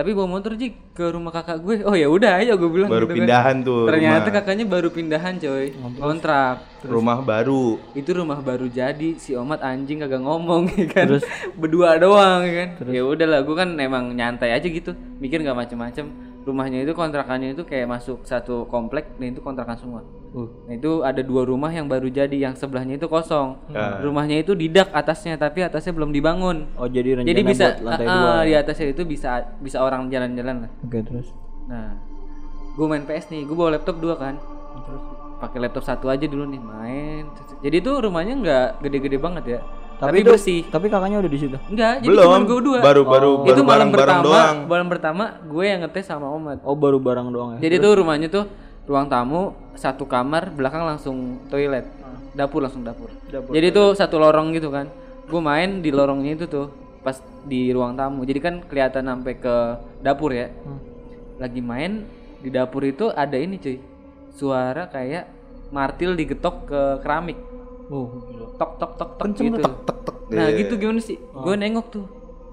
Tapi bawa motor Jik ke rumah kakak gue. Oh ya udah ayo gue bilang. baru gitu kan. pindahan tuh Ternyata rumah. kakaknya baru pindahan coy, kontrak. rumah baru Itu rumah baru jadi, si Omat anjing kagak ngomong ya kan. Berdua doang ya kan. Ya udahlah, gue kan emang nyantai aja gitu, mikir nggak macem-macem. Rumahnya itu kontrakannya itu kayak masuk satu komplek, dan itu kontrakan semua. Nah itu ada dua rumah yang baru jadi, yang sebelahnya itu kosong. Ah. Rumahnya itu didak atasnya, tapi atasnya belum dibangun. Oh, jadi rencana Jadi bisa buat lantai ah, dua. ah, ya? di atasnya itu bisa bisa orang jalan-jalan lah. Oke, terus. Nah, gue main PS nih, gue bawa laptop dua kan. Terus pakai laptop satu aja dulu nih main. Jadi tuh rumahnya nggak gede-gede banget ya. Tapi, itu- bersih. Tapi kakaknya udah di situ. Enggak, jadi belum cuma gue dua. baru baru baru itu malam pertama, doang malam pertama gue yang ngetes sama Omat. Oh, baru barang doang ya. Jadi tuh rumahnya tuh ruang tamu, satu kamar, belakang langsung toilet. Dapur langsung dapur. Jadi tuh satu lorong gitu kan. Gue main di lorongnya itu tuh pas di ruang tamu. Jadi kan kelihatan sampai ke dapur ya. Lagi main di dapur itu ada ini cuy. Suara kayak martil digetok ke keramik. Oh, Tok tok tok tok gitu. Nah, gitu gimana sih? Gue nengok tuh.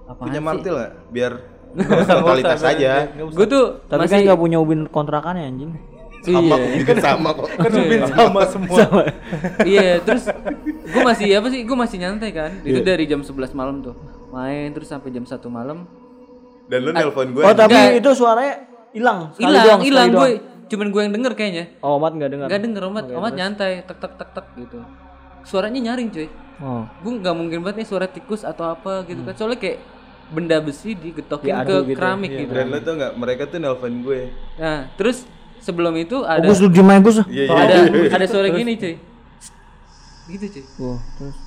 Apaan punya martil nggak biar totalitas aja. Gue tuh Tapi kan masih nggak punya ubin kontrakannya anjing. sama Iya. juga sama kok. Kan ubin sama semua. iya terus gue masih apa sih? Gue masih nyantai kan? Itu dari jam 11 malam tuh. Main terus sampai jam 1 malam. Dan lu nelpon gue Oh, tapi Enggak. itu suaranya hilang. Hilang hilang gue cuman gue yang denger kayaknya. Oh, Mat nggak dengar. nggak denger omat. Omat nyantai tek tek tek tek gitu suaranya nyaring cuy Oh. gue nggak mungkin banget nih suara tikus atau apa gitu kan soalnya kayak benda besi digetokin Diadu ke gitu. keramik gitu dan lu tau nggak mereka tuh nelpon gue nah terus sebelum itu ada Gus lu diem aja, Gus. iya iya ada ada suara gini cuy gitu cuy Oh, terus.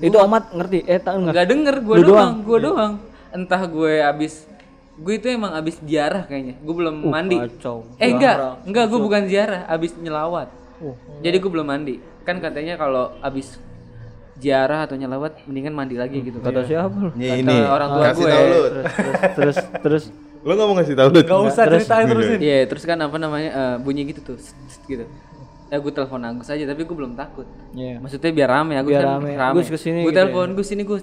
Itu Amat ngerti? Eh, tak nggak? nggak denger gue doang, doang? gue doang entah gue abis gue itu emang abis ziarah kayaknya gue belum mandi Kacau. eh enggak enggak gue bukan ziarah abis nyelawat Oh. jadi gue belum mandi kan katanya kalau abis ziarah atau nyelawat mendingan mandi lagi gitu Kata siapa lu? Ini orang tua kasih gue. tau lu. Terus, terus, terus, terus. lu nggak mau ngasih tau lu? Gak usah ceritain terusin. Iya terus kan apa namanya eh, bunyi gitu tuh gitu. Ya gue telepon Agus aja tapi gue belum takut. Iya. maksudnya biar rame Agus Biar kan rame. rame, Gus ke sini gue gitu telepon Gus ini Gus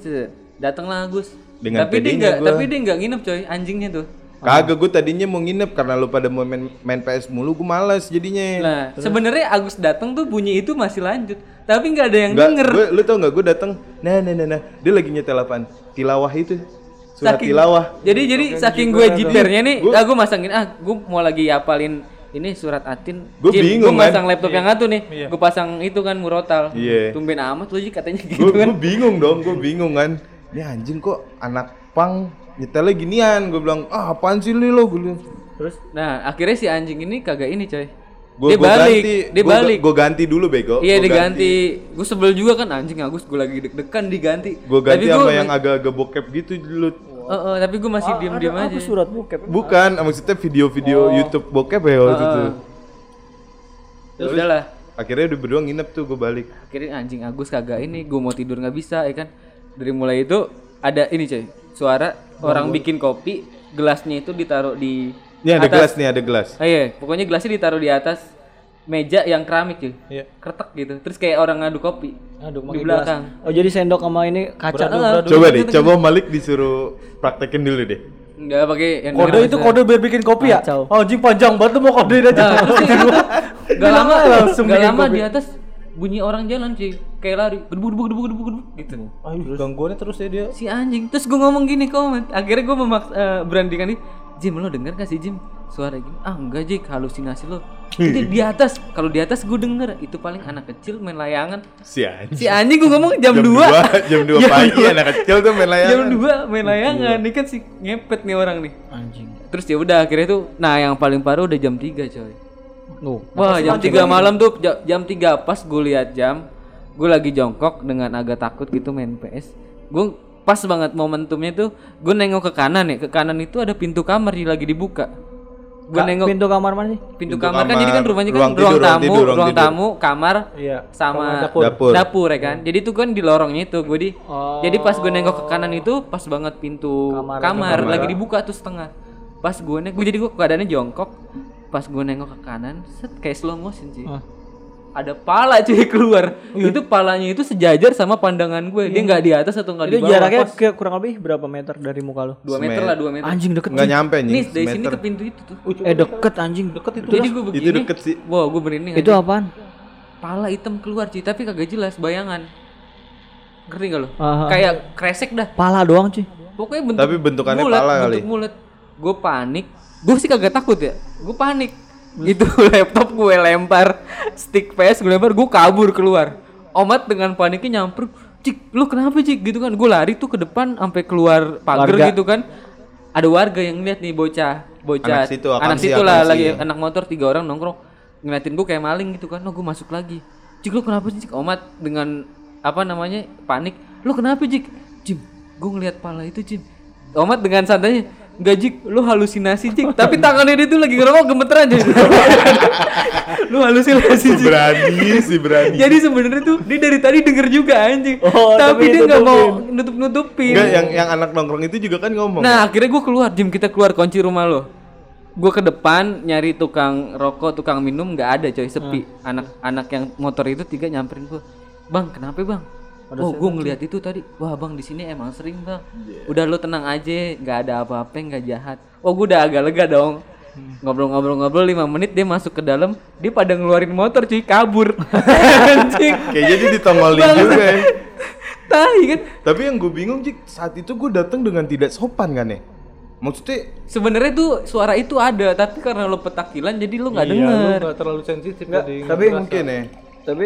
datanglah Agus. Dengan tapi dia nggak tapi dia nggak nginep coy anjingnya tuh kagak gue tadinya mau nginep karena lu pada mau main, main PS mulu gue malas jadinya Nah, sebenarnya Agus datang tuh bunyi itu masih lanjut, tapi nggak ada yang Enggak, denger. gue, lu tau nggak gue datang nah nah nah nah dia lagi nyetel apaan tilawah itu surat Saking- tilawah Jadi jadi saking gue jipernya nih, ah gue masangin ah gue mau lagi apalin ini surat atin. Gua Jim, bingung, Gue masang kan? laptop yang satu nih, gue pasang itu kan murotal. Iya. Tumben amat lu katanya gue gitu kan. bingung dong gue bingung kan ini anjing kok anak pang nyetelnya ginian gue bilang ah apaan sih lu lo gue bilang Terus, nah akhirnya si anjing ini kagak ini coy. Gua, dia gua balik, ganti, dia gua, balik. Gue ganti dulu bego. Iya Gua diganti. Gue sebel juga kan anjing Agus gue lagi deg-degan diganti. Gue ganti Tapi sama gua- yang agak-agak bokep gitu dulu. Eh, eh, tapi gue masih diem-diem aja. Apa surat bokep? Bukan, maksudnya video-video YouTube bokep ya waktu itu. Terus udah lah. Akhirnya udah berdua nginep tuh gue balik. akhirnya anjing Agus kagak ini gue mau tidur nggak bisa ya kan dari mulai itu ada ini coy suara orang bikin kopi gelasnya itu ditaruh di Ini ada atas. gelas nih, ada gelas. Ah, iya pokoknya gelasnya ditaruh di atas meja yang keramik cuy Iya. kretek gitu terus kayak orang ngadu kopi Aduh, di belakang gelas. Oh, jadi sendok sama ini kaca tuh. Ah, Coba deh, coba Malik disuruh praktekin dulu deh. nggak pakai yang Kode itu kode biar bikin kopi ya? Oh, anjing panjang banget lu mau kodein aja. Nah, terus kayak gitu nggak lama Langsung nggak bikin lama kopi. di atas bunyi orang jalan cuy. Kayak lari gedebuk gedebuk gedebuk gedebuk gedebuk gitu. Ayo, gangguannya terus ya dia. si anjing. Terus gue ngomong gini komen akhirnya gue memaksa eh, berandingan nih Jim lo denger gak sih Jim? Suara gini ah enggak Jik. Halusinasi lo. Itu di atas. Kalau di atas gue denger. Itu paling anak kecil main layangan. Si anjing. si anjing gue ngomong jam, Jam 2 2, jam 2 pagi anak kecil tuh main layangan. jam 2 main layangan. nih kan si ngepet nih orang nih. Anjing. terus ya udah akhirnya tuh nah yang paling parah udah jam 3 coy Nuh. Wah jam 3 malam tuh ja- jam 3 pas gue lihat jam gue lagi jongkok dengan agak takut gitu main PS gue pas banget momentumnya tuh gue nengok ke kanan ya ke kanan itu ada pintu kamar yang lagi dibuka gue nengok pintu kamar mana sih? pintu, Pintu kamar, kan jadi kan kamar, rumahnya kan ruang ruang, tidur, ruang tamu tidur, ruang ruang tidur. tamu kamar Iya. sama Kamar dapur. Dapur. dapur ya kan jadi tuh kan di lorongnya itu gue di Oh. jadi pas gue nengok ke kanan itu pas banget pintu Kamar, kamar, kamar. lagi dibuka tuh setengah pas gue nengok gue jadi gue keadaannya jongkok pas gue nengok ke kanan set kayak slow motion sih Ah. ada pala cuy keluar itu palanya itu sejajar sama pandangan gue dia nggak di atas atau nggak di Itu bawah jaraknya pas ke kurang lebih berapa meter dari muka lu? dua meter lah dua meter Anjing deket. Enggak Cing. nyampe nih. nih dari sini ke pintu itu tuh Eh deket anjing. Deket itu. jadi gue begini Itu deket sih. wah gue berani Itu apaan? pala hitam keluar cuy tapi kagak jelas bayangan ngerti gak lo Aha. kayak kresek dah Pala doang cuy. pokoknya bentuk Tapi bentukannya mulet, pala bentuk kali. mulet gue panik gue sih kagak takut ya. Gue panik. Itu laptop gue lempar stick PS gue lempar gue kabur keluar. Omat dengan paniknya nyamper cik lu kenapa cik? Gitu kan. Gue lari tuh ke depan sampai keluar pagar gitu kan. Ada warga yang lihat nih bocah bocah. Anak situ, anak situ lah lagi anak motor tiga orang nongkrong. Ngeliatin gue kayak maling gitu kan. Oh gue masuk lagi. Cik lu kenapa cik? Omat dengan apa namanya panik. Lu kenapa cik? Jim gue ngeliat pala itu Jim omat dengan santainya Enggak Jik, lu halusinasi Jik. Tapi tangannya dia tuh lagi ngerokok gemeteran aja Lu halusinasi Si Jik. Berani, si berani. Jadi sebenarnya tuh dia dari tadi denger juga anjing. Oh, Tapi tapi dia nggak mau nutup-nutupin. Enggak yang yang anak nongkrong itu juga kan ngomong. Nah akhirnya gue keluar. Jim kita keluar kunci rumah lo. Gue ke depan nyari tukang rokok, tukang minum nggak ada coy. Sepi. Anak-anak yang motor itu tiga nyamperin gue Bang kenapa bang? Oh gue ngeliat itu tadi Wah bang di sini emang sering bang Udah lo tenang aja nggak ada apa-apa nggak jahat Oh gue udah agak lega dong Ngobrol-ngobrol-ngobrol 5 menit dia masuk ke dalam Dia pada ngeluarin motor cuy kabur Anjing Kayak jadi ditongolin juga ya. Tai kan Tapi yang gue bingung Jik, saat itu gue datang dengan tidak sopan kan ya? Maksudnya Sebenarnya tuh suara itu ada, tapi karena lo petakilan jadi lo nggak Iya, denger. nggak terlalu sensitif jadi. Tapi mungkin ya. tapi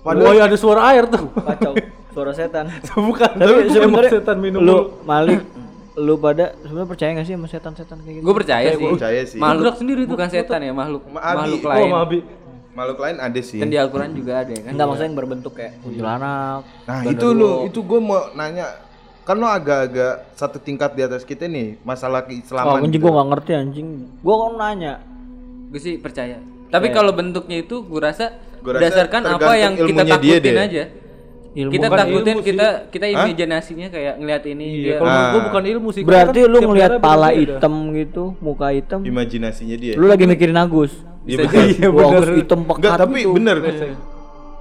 Padahal oh, ada suara air tuh. kacau suara setan. Bukan. Tapi sebenarnya setan minum lu. Malik lu pada sebenarnya percaya gak sih sama setan-setan kayak gitu? Gue percaya sih. Gue percaya sih. Makhluk Gerak sendiri tuh, bukan setan ya, makhluk makhluk Oh, lain. Oh, Mabi. Makhluk lain ada sih. Kan di Al-Qur'an juga ada ya kan. Enggak maksudnya yang berbentuk kayak kuntilanak. Nah itu lu, itu gue mau nanya kan lo agak-agak satu tingkat di atas kita nih masalah Oh, keislaman. anjing gitu. gua gak ngerti anjing. Gua kan nanya. Gue sih percaya. Tapi kalau bentuknya itu gue rasa Gua rasa berdasarkan apa yang kita dia takutin deh. aja. Ilmu kita bukan takutin ilmu sih. kita kita imajinasinya kayak ngeliat ini Iya, dia. kalau menurut gua Ah. bukan ilmu sih. Berarti lu kan tiap ngelihat pala hitam gitu, muka hitam. Imajinasinya dia. Lu lagi mikirin Agus. Iya. Wah, Agus hitam pekat Enggak, tapi gitu. bener.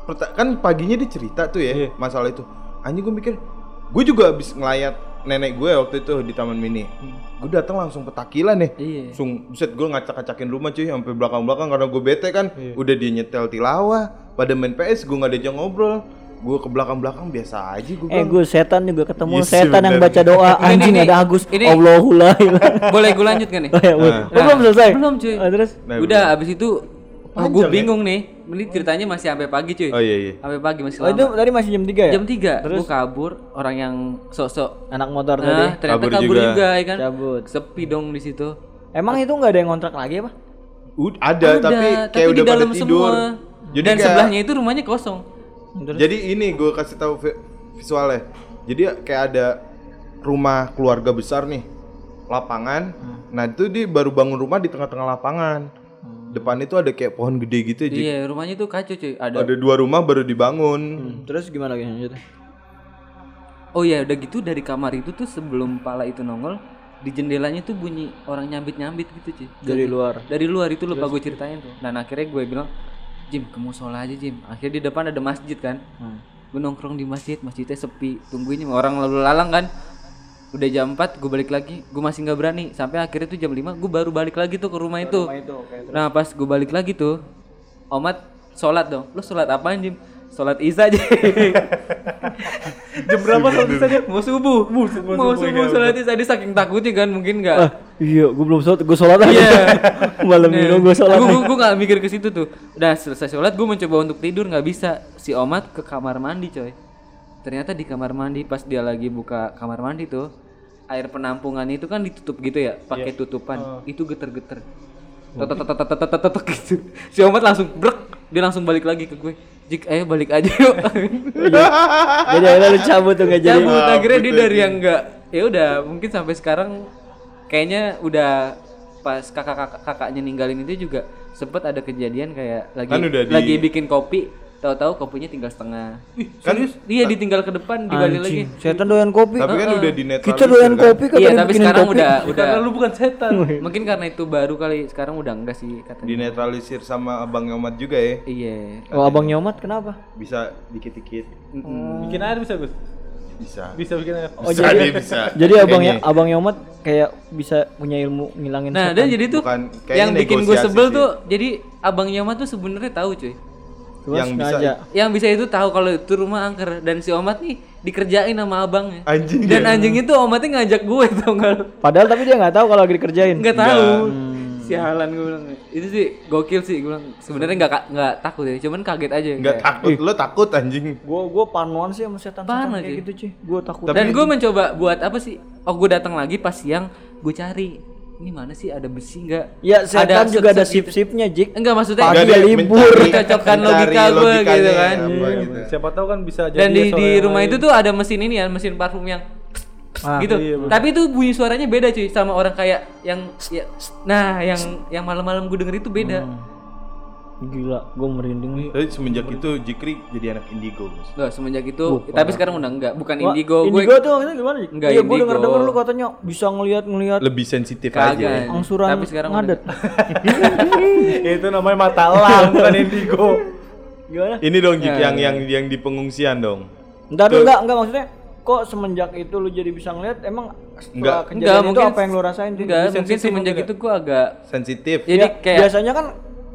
Perta- kan paginya dia cerita tuh ya Iya. masalah itu. Anjing gue mikir, gue juga habis ngelayat nenek gue waktu itu di Taman Mini. Gue datang langsung petakilan nih. Iya. Langsung buset gue ngacak-ngacakin rumah cuy sampai belakang-belakang karena gue bete kan. Iya. Udah dia nyetel tilawah, pada main PS gue nggak diajak ngobrol. Gue ke belakang-belakang biasa aja gue. Eh, gue setan juga ketemu Iya sih, setan yang bener. baca doa anjing ini, ada Agus. ini. Allahu la ilaha. Boleh gue lanjut kan nih? Oh, ya, Nah. oh, belum selesai. Belum cuy. Oh, terus Nah, Udah abis itu oh, gue ya? bingung nih. Ini ceritanya masih sampai pagi cuy. Oh iya iya. Sampai pagi masih Oh, lama. itu tadi masih jam 3 ya? Jam 3 gue kabur orang yang sok-sok Anak motor nah, tadi. ternyata Kabur kabur, juga. juga. ya kan. Cabut. Sepi dong di situ. Emang itu nggak ada yang ngontrak lagi apa? Ud- ada, tapi kayak tapi udah di dalam pada tidur. semua. Jadi Dan kayak- sebelahnya itu rumahnya kosong. Jadi ini gue kasih tahu vi- visualnya. Jadi kayak ada rumah keluarga besar nih, lapangan. Nah itu dia baru bangun rumah di tengah-tengah lapangan. Depan itu ada kayak pohon gede gitu. Ji. Iya, rumahnya tuh kacau cuy. Ada. Ada dua rumah baru dibangun. Terus gimana lagi lanjutnya? Oh iya, udah gitu dari kamar itu tuh sebelum pala itu nongol, di jendelanya tuh bunyi orang nyambit-nyambit gitu cuy. Dari luar. Dari luar itu lupa gue ceritain tuh. Dan akhirnya gue bilang, Jim ke musola aja Jim akhirnya di depan ada masjid kan Hmm. gue nongkrong di masjid masjidnya sepi tungguin orang lalu lalang kan udah jam 4 gue balik lagi gue masih nggak berani sampai akhirnya tuh jam 5 gue baru balik lagi tuh ke rumah itu Rumah itu, oke. nah pas gue balik lagi tuh Omat sholat dong lu sholat apaan Jim sholat isya aja Jam berapa sholat saja? mau subuh mau subuh, subuh, iya, sholat isya dia saking takutnya kan mungkin nggak Ah, iya, gue belum sholat, gue sholat aja. Iya. Malam ini gue sholat. Gue gue gak mikir ke situ tuh. Udah selesai sholat, gue mencoba untuk tidur nggak bisa. Si Omat ke kamar mandi coy. Ternyata di kamar mandi pas dia lagi buka kamar mandi tuh, air penampungan itu kan ditutup gitu ya, pakai tutupan. Itu geter-geter. Gitu. Si Omat langsung brek, dia langsung balik lagi ke gue. Jik, ayo balik aja yuk. Jadi akhirnya lu cabut tuh gak jadi. Cabut akhirnya dia dari yang enggak ya udah mungkin sampai sekarang kayaknya udah pas kakak kakaknya ninggalin itu juga sempet ada kejadian kayak lagi Kan udah di- lagi bikin kopi tahu-tahu kopinya tinggal setengah Kan dia ditinggal ke depan digali lagi setan doyan kopi. tapi kan udah dinetralisir Kita doyan kan? kopi kan iya tapi sekarang udah udah Karena lu bukan setan. mungkin karena itu baru kali sekarang udah enggak sih katanya Dinetralisir sama abang Omat juga ya. iya Oh, abang nyomat kenapa? Bisa dikit-dikit. Bikin air bisa, Gus? Bisa. Bisa bikin air. Oh, bisa, jadi- bisa. Jadi abang abang nyomat kayak bisa punya ilmu ngilangin nah setan. dan jadi tuh Bukan, yang bikin gue sebel sih. tuh jadi abang Yoma tuh sebenarnya tahu cuy Cuma yang bisa- sengaja. yang bisa itu tahu kalau itu rumah angker dan si Omat nih dikerjain sama abangnya Anjing dan ya. anjing itu Omatnya ngajak gue tau nggak lu? Padahal tapi dia nggak tahu kalau lagi dikerjain. nggak tahu Hmm. sialan gue bilang itu sih gokil sih gue bilang sebenarnya nggak nggak takut ya cuman kaget aja Enggak kayak- takut, lo takut anjing. Gua gua panuan sih sama setan-setan Parah, kayak gitu, cuy. Gua takut. dan gue mencoba buat apa sih oh gue datang lagi pas siang gue cari ini mana sih ada besi nggak Ya setan juga ada gitu. sip-sipnya, Jik. enggak maksudnya Pagi Enggak, ya libur. mencari logika gue gitu kan. apa gitu. Siapa tahu kan bisa jadi dan di di rumah lain. itu tuh ada mesin ini ya mesin parfum yang Ah, gitu iya, bener. tapi itu bunyi suaranya beda cuy sama orang kayak yang ya, nah yang yang malam-malam gue denger itu beda Gila, gua merinding nih. Tapi semenjak itu Jikri jadi anak indigo, Bos. Nggak, semenjak itu tapi sekarang udah enggak bukan Wah, indigo, gue Indigo tuh maksudnya gimana, Jik? Enggak, Iya, gua indigo. denger-denger lu katanya bisa ngelihat-ngelihat Lebih sensitif kagak aja. angsuran tapi sekarang ngadet. itu namanya mata elang bukan indigo. Gimana? Ini dong Ya, Jik yang yang yang di pengungsian dong. Entar enggak, enggak maksudnya kok semenjak itu lu jadi bisa ngeliat emang Enggak. kejadian Enggak, itu mungkin apa yang lu rasain enggak Sensitif mungkin semenjak itu gue agak Sensitif. jadi Ya, kayak biasanya kan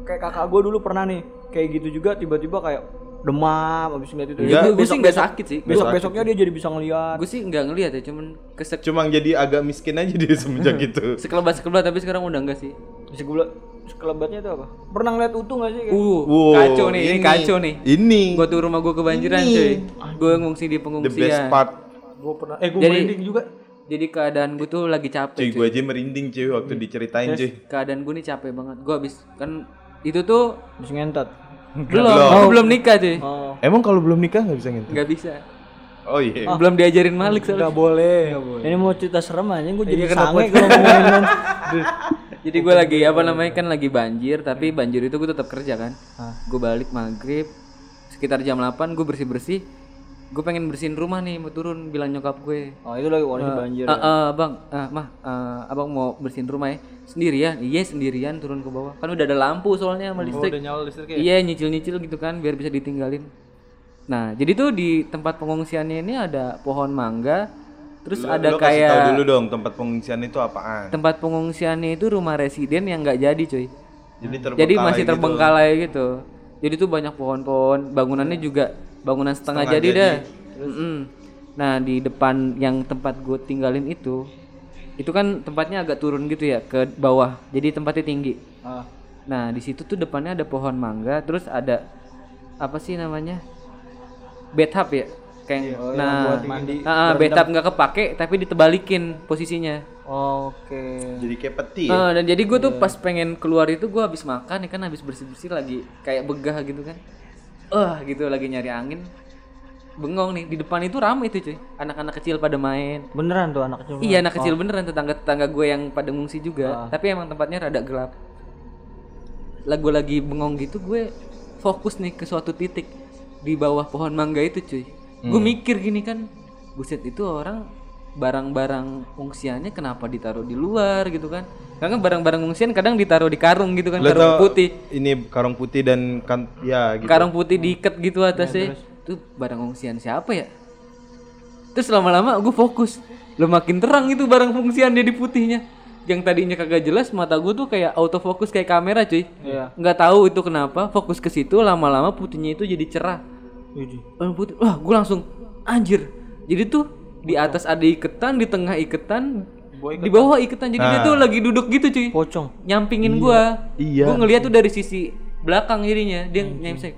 kayak kakak gue dulu pernah nih kayak gitu juga tiba-tiba kayak demam habis ngeliat itu Enggak, gue sih nggak sakit sih besok besoknya dia jadi bisa ngeliat gue sih nggak ngelihat ya cuman kesek Cuma jadi agak miskin aja dia semenjak itu. sekelebat sekelebat tapi sekarang udah enggak sih bisa gue bilang sekelebatnya itu apa pernah ngeliat utuh gak sih kayak? uh Wow, kacau nih ini, kacau nih Ini gue tuh rumah gue kebanjiran Ini. cuy gue ngungsi di the pengungsian best part. Gue pernah eh gue Jadi- merinding juga. jadi keadaan gue tuh lagi capek Cuy, cuy. gue aja merinding cuy waktu diceritain cuy. keadaan gue nih capek banget gue habis kan itu tuh bisa ngentot? Belum gue belum nikah cuy. Oh. Emang kalau belum nikah nggak bisa ngintip? nggak bisa. Oh iya. belum diajarin Malik soalnya. Enggak boleh. ini mau cerita serem aja gue jadi Iya, sange kalau ngomongin jadi gue lagi apa namanya kan lagi banjir tapi banjir itu gue tetap kerja kan. Gue balik maghrib sekitar jam 8 gue bersih bersih gue pengen bersihin rumah nih mau turun bilang nyokap gue oh itu lagi kondisi banjir Ah, ah, bang, ah, mah, ah, abang mau bersihin rumah ya sendirian? Iya sendirian turun ke bawah. Kan udah ada lampu soalnya sama Oh, listrik. udah nyala listriknya. Iya nyicil nyicil gitu kan biar bisa ditinggalin. Nah jadi tuh di tempat pengungsiannya ini ada pohon mangga, terus Lo- ada kasih kayak tahu dulu dong tempat pengungsian itu apaan. tempat pengungsiannya itu rumah residen yang nggak jadi cuy. Jadi terbengkalai Jadi masih gitu. terbengkalai gitu. Jadi tuh banyak pohon-pohon, bangunannya juga bangunan setengah, Setengah jadi, jadi. dah. Mm-mm. Nah di depan yang tempat gue tinggalin itu, itu kan tempatnya agak turun gitu ya ke bawah. Jadi tempatnya tinggi. ah. Nah di situ tuh depannya ada pohon mangga, terus ada apa sih namanya bathtub ya? Kayak Oh, yang nah, buat mandi. ah, bathtub nggak kepake tapi ditebalikin posisinya. oke Jadi kayak peti ya. Ah, dan jadi gue tuh pas pengen keluar itu gue habis makan ya kan habis bersih bersih lagi kayak begah gitu kan eh gitu lagi nyari angin. Bengong nih di depan itu ramai tuh cuy. Anak-anak kecil pada main. Beneran tuh anak kecil iya anak kecil beneran tetangga tetangga gue yang pada ngungsi juga. Tapi emang tempatnya rada gelap. Lah gue lagi bengong gitu gue fokus nih ke suatu titik di bawah pohon mangga itu cuy. Gue mikir gini kan buset itu orang barang-barang fungsiannya kenapa ditaruh di luar? gitu kan Karena barang-barang pengungsian kadang ditaruh di karung gitu kan, Lo karung putih. Ini karung putih dan kan ya gitu. Karung putih diikat gitu atasnya. Itu barang pengungsian siapa ya? Terus lama-lama gue fokus. Lo makin terang itu barang pengungsian dia di putihnya. Yang tadinya kagak jelas mata gue tuh kayak autofocus kayak kamera cuy. Iya. Nggak tahu itu kenapa fokus ke situ lama-lama putihnya itu jadi cerah. Warna putih. Wah, gue langsung anjir. Jadi tuh di atas ada iketan, di tengah iketan, di bawah iketan. Jadi dia tuh lagi duduk gitu cuy. Pocong. Nyampingin gua. Iya. Gue ngeliat tuh dari sisi belakang jadinya. Dia nyamping.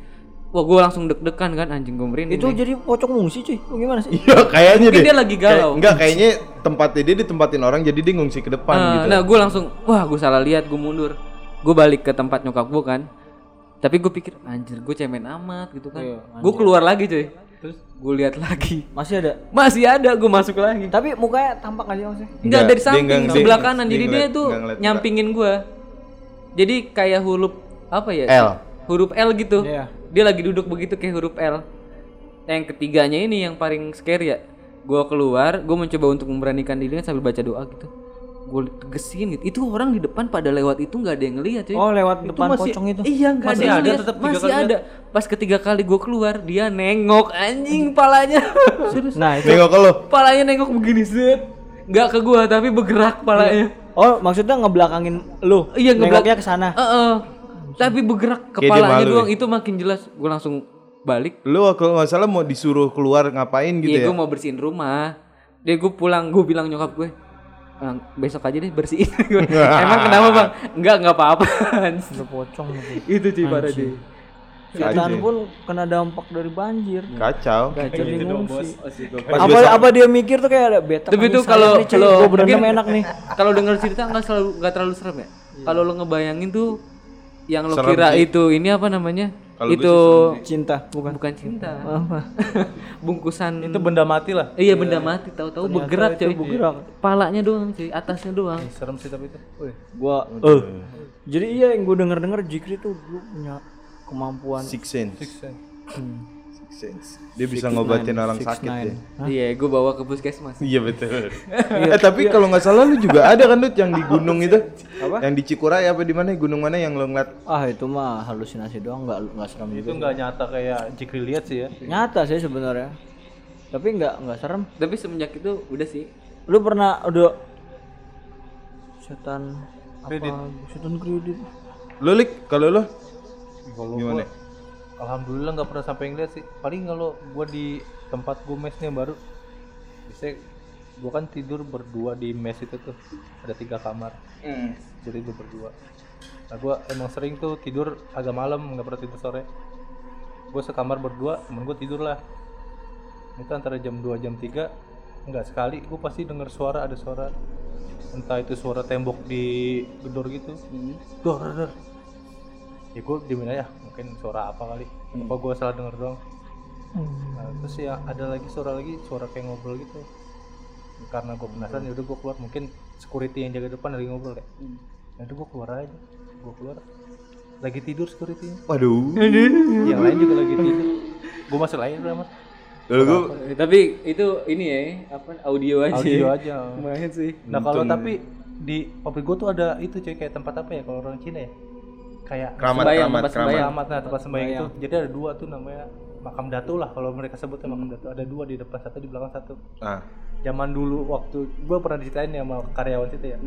Wah, gue langsung deg-degan kan anjing gue merinding. Itu nih. jadi pocong ngungsi cuy. Lu gimana sih? Iya kayaknya Mungkin deh. dia lagi galau. Kayak- enggak kayaknya tempatnya dia ditempatin orang jadi dia ngungsi ke depan Nah, gitu. nah gue langsung, wah gue salah lihat, gue mundur. Gue balik ke tempat nyokap gue kan. Tapi gue pikir, anjir gue cemen amat gitu kan. Iya, gue keluar lagi cuy. Terus gue lihat lagi. Masih ada. Masih ada, gue masuk lagi. Tapi mukanya tampak aja maksudnya. Enggak Enggak, dari samping sebelah kanan. dia Jadi dia tuh nyampingin gua. Jadi kayak huruf apa ya? L. Huruf L gitu. Iya. Dia lagi duduk begitu kayak huruf L. Yang ketiganya ini yang paling scary ya. Gua keluar, gua mencoba untuk memberanikan diri sambil baca doa gitu. Gue tegesin gitu. Itu orang di depan pada lewat itu nggak ada yang ngeliat cuy. Oh, lewat depan masih- pocong itu. Iya nggak ada, yang ada lihat. tetap masih kali ada. Pas ketiga kali gue keluar dia nengok anjing palanya. Nah, itu. Nengok ke lo. palanya nengok begini set. Nggak ke gua tapi bergerak palanya. Oh, maksudnya ngebelakangin lu. Iya ngebelakangnya ke sana. Heeh. Tapi bergerak kepalanya doang ya? itu makin jelas. Gue langsung balik. Lu kalau nggak salah mau disuruh keluar ngapain gitu Iya, ya? gue mau bersihin rumah. Dia gue pulang, gue bilang nyokap gue, "Ah, besok aja deh bersihin. Emang kenapa bang? Enggak, enggak apa-apa. Pocong itu sih parah deh. Anjing. pun kena dampak dari banjir. Kacau. Jadi ngungsi. Pas Apa apa dia mikir tuh kayak ada beta. Tapi tuh kalau kalau mungkin enak nih. Kalau denger cerita nggak selalu nggak terlalu serem ya. Kalau lo ngebayangin tuh yang lo Serem kira sih. itu ini apa namanya? Gue itu Cinta, bukan. bukan cinta. Apa? Bungkusan Itu benda mati lah. Iya benda mati tahu-tahu bergerak coy. bergerak. Palanya doang cuy, atasnya doang. Serem sih tapi itu. Wih. Gua eh. Jadi iya yang gue denger-denger Jikri tuh punya kemampuan Six sense. Six sense. Six sense. Dia bisa ngobatin orang Six sakit nine. ya. Iya, gue bawa ke puskesmas. Iya betul. eh tapi kalau nggak salah lu juga ada kan Dut yang di gunung itu? Apa? Yang di Cikuray apa di mana? Gunung mana yang lu ngeliat? Ah itu mah halusinasi doang nggak nggak serem Itu juga. nggak nyata kayak Jikri lihat sih ya. Nyata sih sebenarnya. Tapi nggak nggak serem. Tapi semenjak itu udah sih. Lu pernah udah setan Kredit. apa? Setan kredit. Lu lik kalau lu Kalau gimana? gua, alhamdulillah nggak pernah sampai ngeliat sih. Paling kalau gua di tempat gua mesnya baru, bisa gua kan tidur berdua di mes itu tuh ada tiga kamar. Jadi tidur berdua. Nah gua emang sering tuh tidur agak malam nggak pernah tidur sore. Gua sekamar berdua, temen gua tidur lah. Itu antara jam 2 jam 3 nggak sekali gua pasti denger suara ada suara entah itu suara tembok di gedor gitu dor dor, dor ya gue diemin aja mungkin suara apa kali. Apa gue salah denger doang. Nah, terus ya ada lagi suara lagi suara kayak ngobrol gitu. Karena gue penasaran ya udah gue keluar. Mungkin security yang jaga depan lagi ngobrol ya ya udah gue keluar aja. Gue keluar. Lagi tidur security. Waduh. yang lain juga lagi tidur. Gue masuk aja udah mas Lalu gua Eh, Tapi itu ini ya, apa audio aja. audio aja. Lumayan sih. nah kalau tapi di pabrik gue tuh ada itu cuy kayak tempat apa ya kalau orang Cina ya kayak keramat Sembayang, keramat tempat keramat. sembayang. Selamat nah tempat sembahyang itu. Jadi ada dua tuh namanya makam datu lah kalau mereka sebutnya makam datu. Ada dua di depan satu di belakang satu. Ah. Zaman dulu waktu gua pernah diceritain ya sama karyawan situ ya.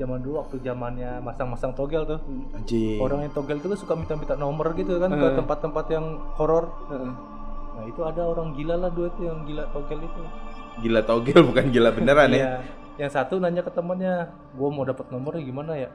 Zaman dulu waktu zamannya masang-masang togel tuh. Anjing. Orang yang togel itu kan suka minta-minta nomor gitu kan ke tempat-tempat yang horor. Heeh. Nah, itu ada orang gila lah dua itu yang gila togel itu. Gila togel bukan gila beneran ya. Iya. Yang satu nanya ke temannya, gua mau dapat nomornya gimana ya?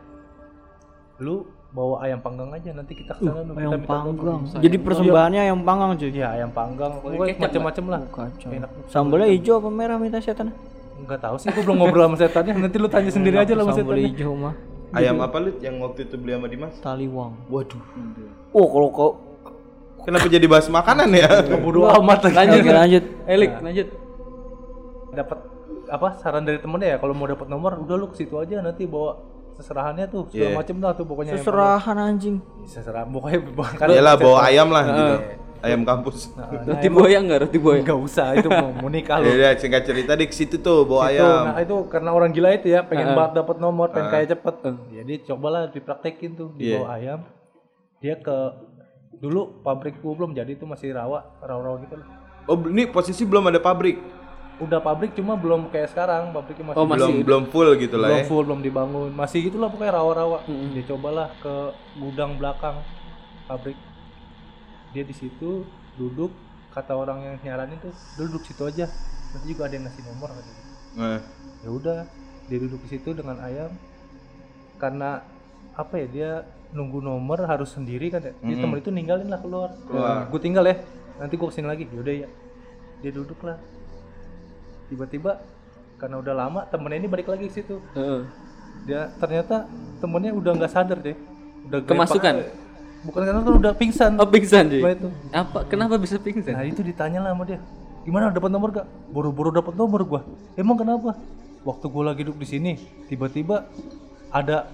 Lu bawa ayam panggang aja nanti kita ke sana lu Ayam minta minta nomor. panggang. Jadi persembahannya ayam panggang cuy. Iya, ayam panggang, pokoknya macam-macam lah. Kacau. Enak. Sambalnya hijau apa merah minta setan? Enggak tahu sih, gua belum ngobrol sama setannya. Nanti lu tanya sendiri aja lah sama Sambal setannya. hijau mah. Ayam apa lu yang waktu itu beli sama Dimas? Taliwang. Waduh. Oh kalau kau Kenapa jadi bahas makanan ya? Bodoh amat lagi. Lanjut, lanjut. Elik, lanjut. Dapat apa saran dari temennya ya kalau mau dapat nomor udah lu ke situ aja nanti bawa seserahannya tuh segala Iya. macem lah tuh pokoknya Seserahan anjing. seserahan pokoknya bukan Iyalah bawa ayam lah gitu. Iya. ayam kampus. Nah, Roti boya enggak roti boya? nggak usah itu mau, mau nikah Ya lu. udah singkat cerita di situ tuh bawa Itu, ayam. nah itu karena orang gila itu ya pengen banget dapat nomor, pengen Ah. kaya cepet. Jadi cobalah dipraktekin tuh di Iya. bawah ayam. Dia ke dulu pabrik gua belum jadi itu masih rawa, rawa-rawa gitu lah. Oh ini posisi belum ada pabrik. Udah pabrik cuma belum kayak sekarang, pabriknya masih Oh, masih belum belum full gitu lah belum ya. full, belum dibangun. Masih gitulah pokoknya rawa-rawa. Dia cobalah ke gudang belakang pabrik. Dia di situ duduk kata orang yang nyaranin tuh duduk situ aja. Nanti juga ada yang ngasih nomor katanya. Nah, ya udah dia duduk di situ dengan ayam karena apa ya dia nunggu nomor harus sendiri kan ya Jadi temen itu ninggalin lah keluar, Keluar. gue tinggal ya nanti gue ke sini lagi yaudah ya dia duduk lah tiba-tiba karena udah lama temennya ini balik lagi ke situ Heeh. dia ternyata temennya udah nggak sadar deh udah Kemasukan? bukan karena kan udah pingsan Oh pingsan. Setelah itu Apa? Kenapa bisa pingsan? Nah itu ditanya lah sama dia, gimana dapat nomor gak? Buru-buru dapat nomor gua. Emang kenapa? Waktu gua lagi duduk di sini, tiba-tiba ada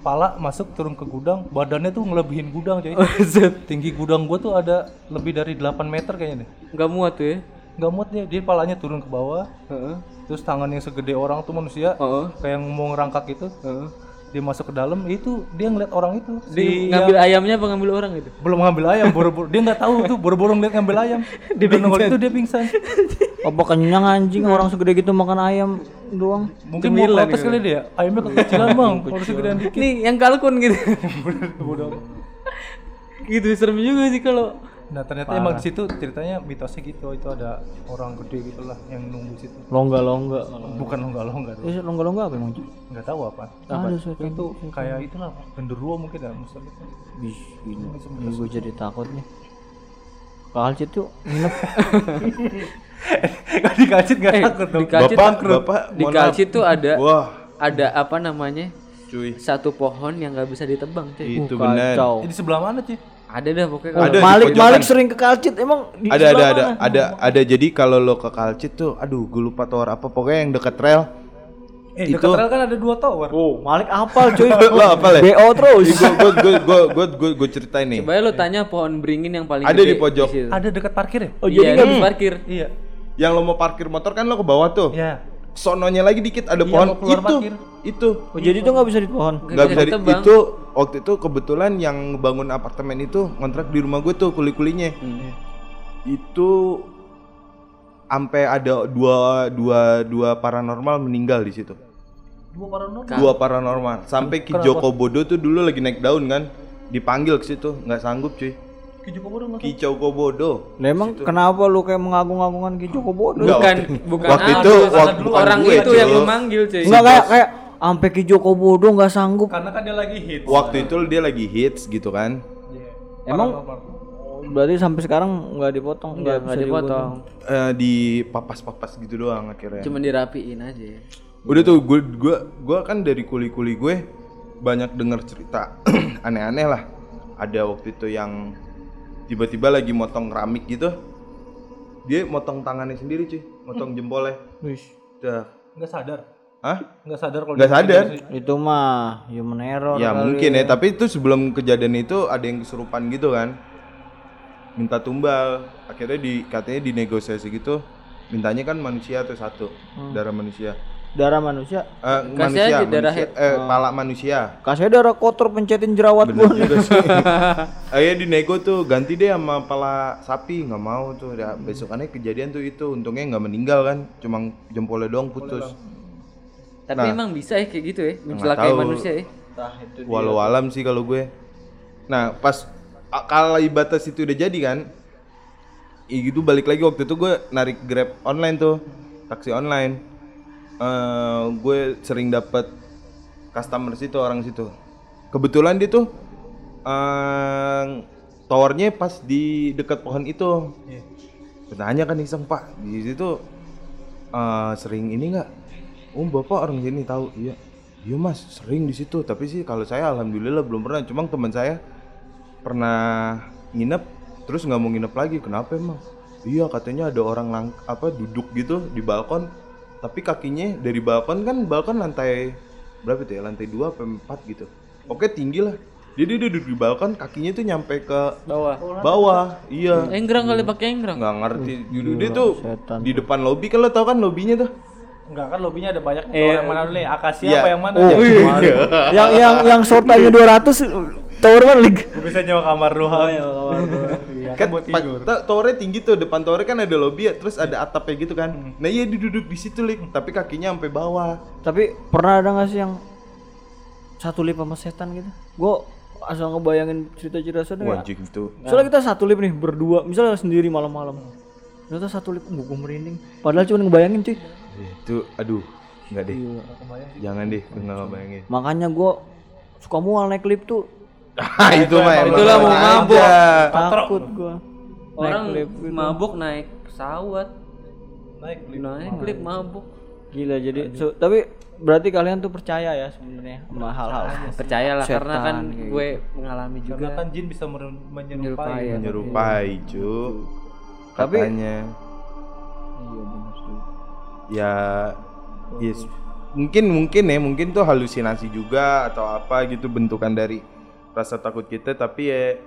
pala masuk turun ke gudang, badannya tuh ngelebihin gudang coy. Tinggi gudang gua tuh ada lebih dari 8 meter kayaknya deh. Enggak muat tuh ya? Gak muat dia, dia palanya turun ke bawah, Heeh. terus tangan yang segede orang tuh manusia, Heeh. kayak yang mau ngerangkak gitu, Heeh. dia masuk ke dalam, itu dia ngeliat orang itu. Di Si ngambil ayamnya apa ngambil orang itu? belum ngambil ayam, buru-buru dia nggak tahu tuh, buru-buru ngeliat ngambil ayam. dia nongol itu dia pingsan. Apa kenyang anjing orang segede gitu makan ayam doang. Mungkin mau protes kali dia. Ayamnya kekecilan bang, harus gedean dikit. Nih yang kalkun gitu. Gitu serem juga sih kalau Nah ternyata emang di situ ceritanya mitosnya gitu, itu ada orang gede gitu lah yang nunggu situ. Longga-longga. Bukan longga-longga tuh, Eh, longga-longga apa emang? Cuy? nggak tahu apa. Ada suatu Itu kayak itulah genderuwo mungkin ya itu. Wih, gini. gue jadi takut nih. Kalcit tuh nginep Gak dikacit nggak takut dong. di kalcit Bapak, bapak, di kalcit tuh ada Wah, ada apa namanya? cuy. Satu pohon yang nggak bisa ditebang, cuy. Itu benar. kacau. Ini sebelah mana sih? Ada dah pokoknya. Ada di Malik. Malik sering ke Kalcit emang di Ada ada ada mana? ada ada jadi kalau lo ke Kalcit tuh, aduh gue lupa tower apa pokoknya yang deket rel. Eh Itu- dekat rel kan ada dua tower. Oh, Malik apal cuy. Lo apa le? BO terus. Gue gue gue gue gue gue gue ceritain nih. Coba lu tanya pohon beringin yang paling Ada gede di pojok. situ. Ada dekat parkir ya? Oh, iya, jadi nggak bisa parkir. Iya. Yang lo mau parkir motor kan lo ke bawah tuh. Iya. Sononya lagi dikit ada Iya, pohon itu. parkir. Itu. Oh, jadi itu nggak bisa di pohon. Nggak Gak bisa di- itu waktu itu kebetulan yang bangun apartemen itu kontrak di rumah gue tuh kuli-kulinya. Hmm. Itu sampai ada dua dua dua paranormal meninggal di situ. Dua paranormal. Dua paranormal. Sampai Ki Joko Bodo tuh dulu lagi naik daun kan, dipanggil ke situ, nggak sanggup cuy. Ki Joko Bodo Ki Joko Bodo. Nah, emang kenapa lu kayak mengagung-agungkan Ki Joko Bodo? Bukan waktu- bukan waktu itu waktu- bukan orang itu yang lu manggil, cuy. Enggak kayak kayak sampai Ki Joko Bodo nggak sanggup. Karena kan dia lagi hits. Waktu itu dia lagi hits gitu kan. Iya. Emang berarti sampai sekarang nggak dipotong, Nggak bisa nggak dipotong. Eh, di papas-papas gitu doang akhirnya. Cuma dirapiin aja. Udah tuh gue gue gue kan dari kuli-kuli gue banyak denger cerita aneh-aneh lah. Ada waktu itu yang tiba-tiba lagi motong keramik gitu. Dia motong tangannya sendiri cuy, motong jempolnya. Wih, Udah. Nggak sadar. Hah? Nggak sadar kalau dia- sadar. itu mah human error. Ya kali. mungkin ya, tapi itu sebelum kejadian itu ada yang kesurupan gitu kan. Minta tumbal, akhirnya di katanya dinegosiasi gitu. Mintanya kan manusia tuh satu, darah manusia. Darah manusia. Eh, Kasih manusia, aja darah manusia, head. eh pala manusia. Kasih darah kotor pencetin jerawat Bener gua. juga sih. Akhirnya dinego tuh ganti deh sama pala sapi nggak mau tuh. Ya, besokannya kejadian tuh itu untungnya nggak meninggal kan, cuma jempolnya doang putus. Tapi Nah. emang bisa ya kayak gitu ya, mencelakai tahu. manusia ya. Walau alam sih kalau gue. Nah pas kalau batas itu udah jadi kan, ya gitu balik lagi waktu itu gue narik grab online tuh, taksi online. Eh, gue sering dapat customer situ orang situ. Kebetulan dia tuh eh towernya pas di dekat pohon itu. Iya. Bertanya kan iseng pak di situ eh, sering ini nggak? Oh bapak orang sini tahu iya. Iya mas sering di situ tapi sih kalau saya alhamdulillah belum pernah. Cuma teman saya pernah nginep terus nggak mau nginep lagi. Kenapa emang? Iya katanya ada orang lang apa duduk gitu di balkon tapi kakinya dari balkon kan balkon lantai berapa tuh ya lantai dua apa empat gitu. Oke tinggi lah Dia, dia duduk di balkon, kakinya tuh nyampe ke bawah bawah. Iya. enggrang kali pakai enggrang Nggak ngerti. Duduk dia tuh setan. di depan lobi kan lo tau kan lobinya tuh. Enggak kan lobbynya ada banyak Eh, tower yang mana dulu nih? Akasia iya. apa yang mana? Oh, Ya, iya. kemarin. yang yang yang short time 200 tower mana lig? Gua bisa nyewa kamar doang. Iya, kan buat pa- tidur. towernya tinggi tuh depan towernya kan ada lobby ya terus ada atapnya gitu kan nah iya duduk di situ lik tapi kakinya sampai bawah Tapi pernah ada gak sih yang satu lip sama setan gitu? Gue asal ngebayangin cerita-cerita sana ya. wajib itu Soalnya kita satu lip nih berdua, misalnya sendiri malam-malam. Ternyata satu lip gue gue merinding. Padahal cuma ngebayangin cuy. Itu aduh nggak deh. Jangan deh gue nggak bayangin. Makanya gue suka mual naik lip tuh. Ah, itu mah Itulah mau mabuk. takut gue. orang naik gitu. mabuk naik pesawat. Naik lift. naik klip mabuk. Gila jadi so- tapi berarti kalian tuh percaya ya sebenarnya sama hal-hal. percayalah karena kan Setan, kayak gue mengalami Karena juga kan jin bisa Menyerupai, menyerupai. menyerupai cu Tapi- katanya. Iya sih. Ya yes. mungkin mungkin ya mungkin tuh halusinasi juga atau apa gitu bentukan dari rasa takut kita tapi ya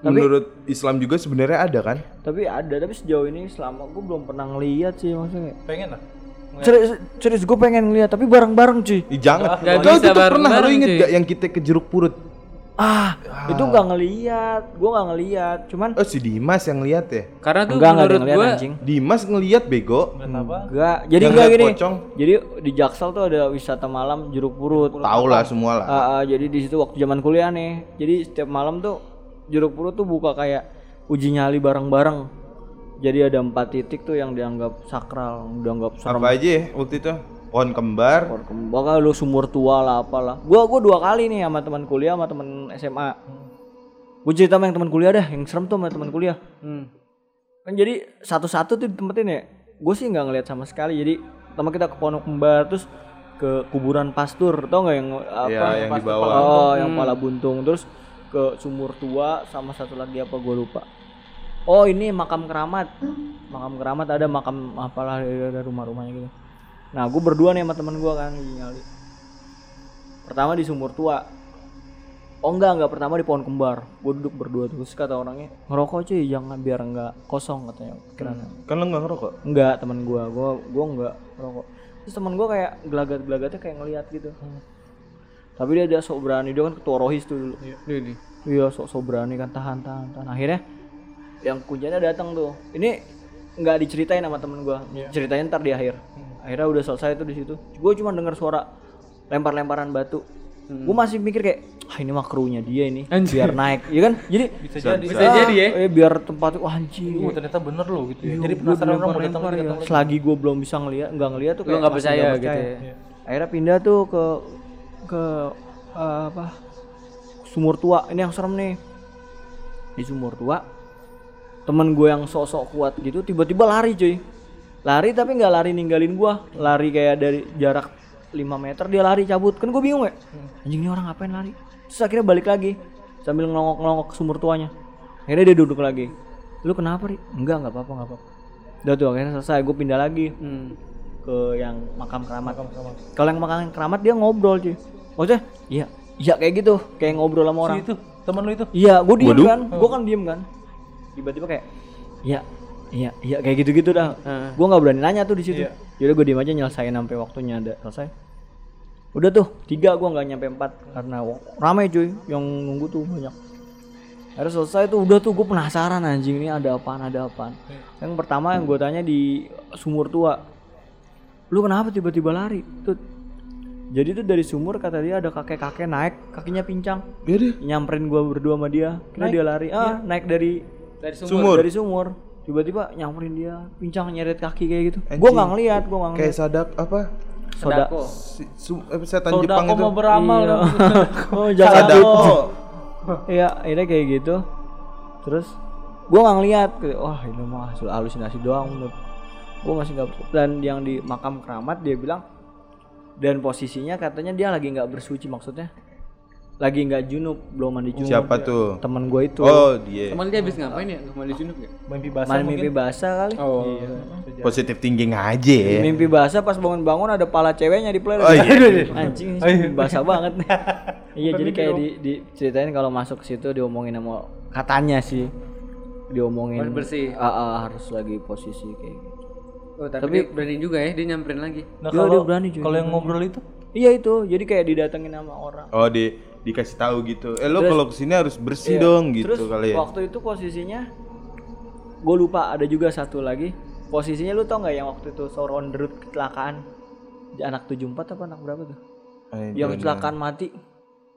menurut Islam juga sebenarnya ada kan Tapi ada, tapi sejauh ini selama gue belum pernah ngeliat sih maksudnya. Pengen lah. Serius, serius gue pengen ngeliat tapi bareng-bareng cuy. Ih, jangan Kau bisa itu tuh pernah lu inget cuy. gak yang kita ke jeruk purut Ah, itu nggak ngeliat, gue nggak ngeliat. Cuman oh si Dimas yang lihat ya karena tuh enggak menurut ngeliat gue anjing. Dimas ngelihat bego Ngeliat apa? Enggak, jadi enggak gini. pocong. Jadi di Jaksel tuh ada wisata malam jeruk purut. tahu lah semua lah Ah, ah, jadi di situ waktu zaman kuliah nih. Jadi setiap malam tuh jeruk purut tuh buka kayak uji nyali bareng-bareng. Jadi ada empat titik tuh yang dianggap sakral, dianggap serem. apa aja ya waktu itu pohon kembar Bakal lu sumur tua lah apalah. Gua gua dua kali nih sama teman kuliah sama teman SMA. Gue cerita sama yang teman kuliah dah, yang serem tuh sama teman kuliah. hmm. Kan jadi satu-satu tuh ditempatin ya. Gue sih nggak ngeliat sama sekali. Jadi pertama kita ke Pondok Kembar terus ke kuburan pastur, tau nggak yang apa? ya yang di bawah Oh, yang pala buntung terus ke sumur tua sama satu lagi apa gue lupa. Oh ini makam keramat, makam keramat ada makam apalah ada rumah-rumahnya gitu. Nah gue berdua nih sama temen gue kan nyali. Pertama di sumur tua. Oh enggak enggak pertama di pohon kembar. Gue duduk berdua terus kata orangnya ngerokok cuy jangan biar enggak kosong katanya pikirannya. kan lu nggak ngerokok Enggak teman gua, gua gua enggak ngerokok. Terus teman gua kayak gelagat-gelagatnya kayak ngelihat gitu. Tapi dia ada sok berani dia kan ketua rohis tuh dulu. Ini. Iya sok sok berani kan tahan tahan tahan. Akhirnya yang kuncinya datang tuh. Ini nggak diceritain sama temen gua. Ceritain ntar di akhir. Akhirnya udah selesai tuh di situ. Gue cuma dengar suara lempar-lemparan batu. Gue masih mikir kayak, ah ini mah krunya dia ini, biar naik, ya kan? Jadi Bisa jadi. Bisa jadi ya. eh, biar tempat wah anjing. Oh, ternyata bener loh gitu ya. Iya, Jadi penasaran orang mau datang lagi, ya. lagi. Selagi gue belum bisa ngeliat, nggak ngeliat tuh kayak nggak percaya nggak gitu ya. Akhirnya pindah tuh ke ke eh, apa sumur tua. Ini yang serem nih. Di sumur tua, temen gue yang sok-sok kuat gitu tiba-tiba lari cuy. Lari tapi nggak lari ninggalin gua, lari kayak dari jarak 5 meter dia lari cabut. Kan gue bingung ya. Anjing ini orang ngapain lari? Terus akhirnya balik lagi sambil ngelongok-ngelongok ke sumur tuanya. Akhirnya dia duduk lagi. Lu kenapa, Ri? Enggak, enggak apa-apa, enggak apa-apa. Udah tuh akhirnya selesai, gue pindah lagi Hmm. ke yang makam keramat. Kalau yang makam keramat dia ngobrol cuy. Maksudnya, iya, iya kayak gitu, kayak ngobrol sama orang. Itu teman lu itu. Iya, gue diem Waduh. kan, gue kan diem kan. Tiba-tiba kayak, iya, iya, iya kayak gitu-gitu dah. Heeh. Gue nggak berani nanya tuh di situ. Yaudah gue diem aja nyelesain sampai waktunya ada selesai. Udah tuh tiga gue nggak nyampe empat karena ramai cuy yang nunggu tuh banyak. Akhirnya selesai tuh udah tuh gue penasaran anjing ini ada apaan ada apaan. Yang pertama yang gue tanya di sumur tua, lu kenapa tiba-tiba lari? Tuh jadi tuh dari sumur kata dia ada kakek-kakek naik kakinya pincang Gede. nyamperin gua berdua sama dia kira dia lari ah naik dari Dari sumur. Sumur. dari sumur tiba-tiba nyamperin dia pincang nyeret kaki kayak gitu gua nggak ngeliat gua nggak Kayak sadak apa? soda Sedako. Si, su, apa setan Kalau Jepang itu. mau beramal Iya. dong. oh jangan Sadako. iya akhirnya kayak gitu terus gua nggak ngeliat wah ini mah hasil halusinasi doang menurut gua masih nggak dan yang di makam keramat dia bilang dan posisinya katanya dia lagi nggak bersuci maksudnya lagi nggak junub belum mandi junub Siapa tuh? temen gue itu Oh, dia. Teman dia habis ngapain ya? Ke mana junub ya? Mimpi basah mandi mungkin. mimpi basah kali Oh. Positif thinking aja ya. mimpi basah pas bangun-bangun ada pala ceweknya di player Oh, iya. anjing mimpi basah banget nih iya jadi kayak di, diceritain kalau masuk ke situ diomongin sama katanya sih diomongin Harus bersih. Ah, ah, harus lagi posisi kayak gitu Oh, tapi, dia berani juga ya, dia nyamperin lagi. Nah, kalau dia berani, cuy, kalau yang ngobrol itu iya itu jadi kayak didatengin sama orang Oh, di dikasih tahu gitu. Eh lo kalau ke sini harus bersih dong gitu Iya. Terus kali ya. waktu itu posisinya gue lupa ada juga satu lagi posisinya lu tau nggak yang waktu itu Sore on the road kecelakaan anak 74 apa anak berapa tuh I yang kecelakaan mati.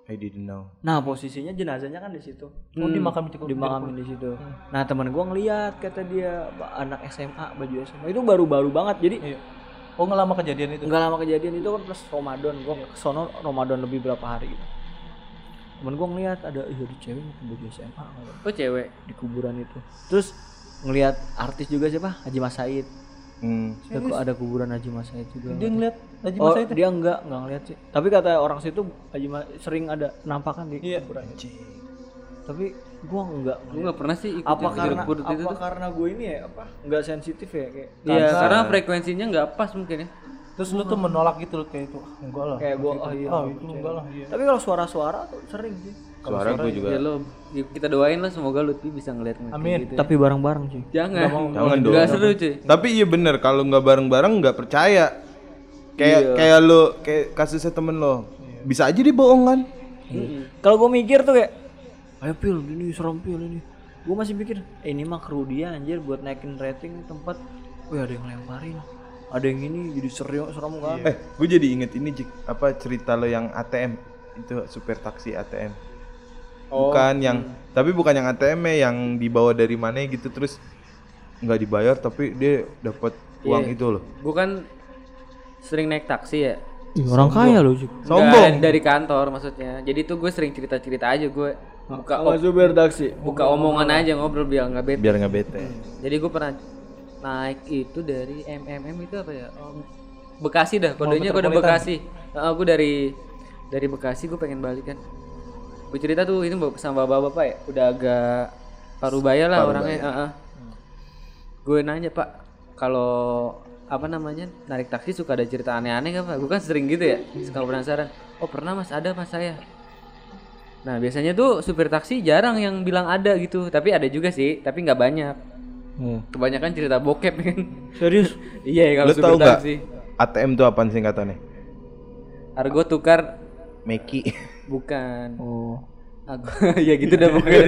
I didn't know. nah posisinya jenazahnya kan di situ oh di makam itu dimakamin di situ nah teman gua ngeliat kata dia anak SMA baju SMA itu baru-baru banget jadi Iya. Oh nggak lama kejadian itu. nggak lama kejadian itu kan plus Ramadan gua ke sono Ramadan lebih berapa hari gitu temen gua ngeliat ada iya di cewek baju SMA Oh, cewek. di kuburan itu terus ngelihat artis juga siapa Haji Mas Said Hmm. Ada, kok ada kuburan Haji Mas Said juga Dia ngeliat Haji oh Masa itu. dia enggak enggak ngeliat sih tapi kata orang situ Haji Mas sering ada penampakan di Iya. kuburan tapi gua enggak Gue nggak pernah sih ikut apa karena apa itu karena gue ini ya apa enggak sensitif ya kayak Iya, karena frekuensinya nggak pas mungkin ya. Terus lu tuh menolak gitu loh kayak itu. Ah, enggak lah. kayak gua oh iya Ah, itu enggak lah. Iya. tapi kalau suara-suara tuh sering sih Suara gue juga. Ya lo, ya kita doain lah semoga Lutfi bisa ngeliat ngeliat Amin. gitu. ya. tapi bareng-bareng sih Jangan. Jangan dong. Nggak seru cuy. Tapi iya bener kalau nggak bareng-bareng nggak percaya. Kayak Iya. kayak lo kayak kasusnya temen lo. Bisa aja dia bohong kan? kalau gue mikir tuh kayak ayo pil ini serem pil ini gue masih mikir eh, ini mah kru dia anjir buat naikin rating tempat wih ada yang lemparin ada yang ini jadi serem serem kan Eh, gue jadi inget ini Jik. apa cerita lo yang ATM itu super taksi ATM. Bukan yang tapi bukan yang ATM yang dibawa dari mana gitu terus nggak dibayar tapi dia dapat uang Iya. itu loh. Gue kan sering naik taksi ya. Ih, orang kaya loh sih Sombong. Nggak, dari kantor maksudnya. Jadi tuh gue sering cerita-cerita aja gue buka sama supir taksi buka omongan aja ngobrol biar nggak bete. Biar nggak bete. Jadi gue pernah naik itu dari MMM itu apa ya? Oh, Bekasi dah, kodenya kode Bekasi. gue dari dari Bekasi gue pengen balik kan. Gue cerita tuh itu sama bapak-bapak ya, udah agak parubaya lah orangnya. Heeh. Gue nanya pak, kalau apa namanya narik taksi suka ada cerita aneh-aneh nggak pak? Gue kan sering gitu ya, suka penasaran. Oh pernah mas ada mas saya. Nah biasanya tuh supir taksi jarang yang bilang ada gitu, tapi ada juga sih, tapi nggak banyak. Kebanyakan cerita bokep kan. serius iya ya kalau supir nggak taksi. ATM tuh apaan singkatannya? Argo tukar Meki. bukan. oh Aku ya gitu dah pokoknya.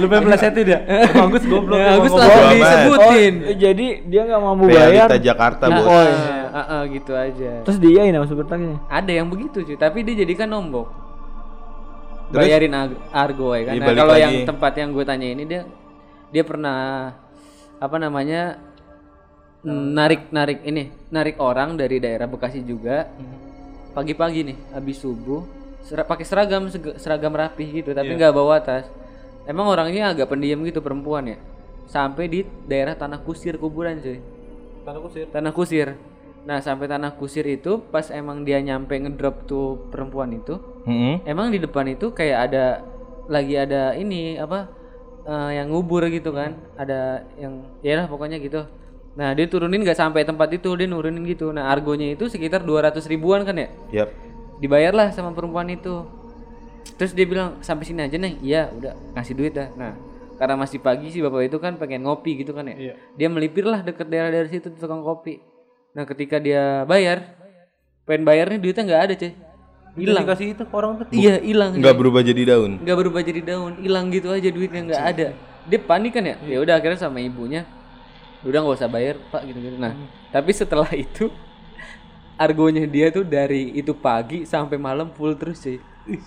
Lu pengen melesetin ya? Bagus goblok. Ya, Agus langsung disebutin. eh, jadi dia nggak mampu bayar Realita Jakarta, Nah, Bos. oh, iya. ah, ah, gitu aja. terus dia ini sama supir taksinya Ada yang begitu cuy, tapi dia jadikan nombok. Terus? Bayarin argo ya kan. Iya, Nah, kalau yang tempat yang gue tanya ini dia dia pernah apa namanya narik narik ini narik orang dari daerah Bekasi juga. Pagi-pagi nih habis subuh sera- pakai seragam seragam rapi gitu tapi nggak bawa tas. Emang orangnya agak pendiam gitu perempuan ya? Sampai di daerah tanah kusir kuburan cuy. Tanah kusir. tanah kusir. Nah sampai tanah kusir itu pas emang dia nyampe ngedrop tuh perempuan itu Mm-mm. emang di depan itu kayak ada lagi ada ini apa eh, yang ngubur gitu kan. Ada yang ya lah pokoknya gitu. Nah dia turunin nggak sampai tempat itu dia nurunin gitu. Nah argonya itu sekitar 200 ribuan kan ya? Yap. dibayarlah sama perempuan itu. Terus dia bilang sampai sini aja nih iya udah ngasih duit dah. Nah karena masih pagi sih bapak itu kan pengen ngopi gitu kan ya. Iya. dia melipir lah deket daerah dari situ tukang kopi. Nah ketika dia bayar pengen bayarnya duitnya nggak ada cuy hilang. Dikasih itu orang tuh. iya hilang Nggak berubah jadi daun. nggak berubah jadi daun hilang gitu aja duitnya nggak ada. Dia panik kan ya? Ya udah akhirnya sama ibunya udah nggak usah bayar pak gitu gitu. Nah tapi setelah itu argonya dia tuh dari itu pagi sampai malam full terus sih Ih,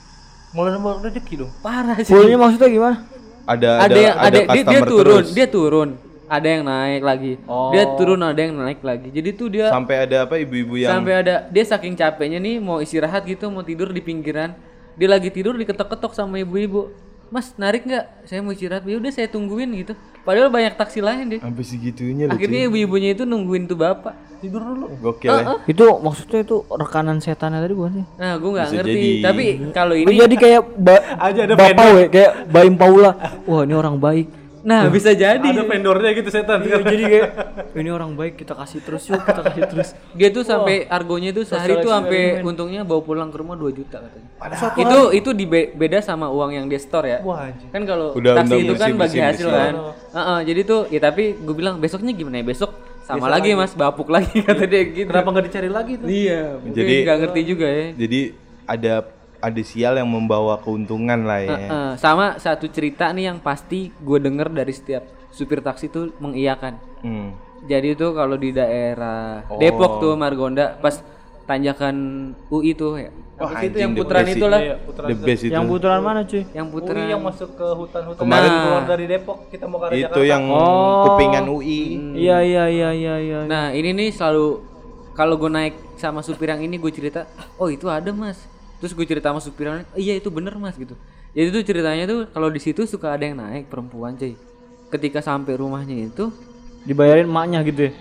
mulai nambah rezeki dong. parah sih fullnya maksudnya gimana? Ada ada, yang ada, dia, dia customer turun terus. dia turun ada yang naik lagi dia turun ada yang naik lagi jadi tuh dia Sampai ada apa ibu-ibu yang sampai ada dia saking capeknya nih mau istirahat gitu mau tidur di pinggiran dia lagi tidur diketok-ketok sama ibu-ibu mas narik nggak saya mau istirahat ya udah saya tungguin gitu padahal banyak taksi lain deh sampai segitunya loh. akhirnya ibu-ibunya itu nungguin tuh bapak tidur dulu Gokil ya. Itu maksudnya itu rekanan setannya tadi bukan sih? Nah, gue nggak ngerti. jadi. Tapi kalau Ini ini jadi kayak ba- Aja ada bapak we, kayak Baim Paula. Wah, ini orang baik. Nah bisa jadi. ada vendornya gitu setan Iya, jadi kayak ini orang baik kita kasih terus yuk, kita kasih terus. Dia tuh sampai argonya tuh sehari tuh sampai untungnya bawa pulang ke rumah 2 juta katanya. itu itu di beda sama uang yang dia store ya. wah Kan kalau Udah- taksi udah itu kan bagi hasil bersih. kan. Heeh, jadi tuh ya tapi gue bilang besoknya gimana ya? Besok sama lagi Mas bapuk lagi kata dia gitu. kenapa nggak dicari lagi tuh Iya, Jadi- nggak ngerti juga ya. Jadi ada ada sial yang membawa keuntungan lah ya. Heeh, sama satu cerita nih yang pasti gue denger dari setiap supir taksi tuh mengiyakan. Hmm. Jadi itu kalau di daerah Depok tuh Margonda pas tanjakan UI tuh ya. Apa sih itu yang putaran itulah. Iya, putaran The best itu. Yang putaran mana, cuy? Yang UI putaran yang masuk ke hutan-hutan Kemarin- keluar dari Depok kita mau ke arah itu Jakarta. yang Oh. kupingan UI. Iya, iya, iya, iya, iya. Nah ini nih selalu kalau gue naik sama supir yang ini gue cerita, oh itu ada mas. Terus gue cerita sama supir yang lain, iya itu bener mas gitu. Jadi tuh ceritanya tuh kalau di situ suka ada yang naik perempuan cuy. Ketika sampai rumahnya itu, Dibayarin emaknya gitu ya.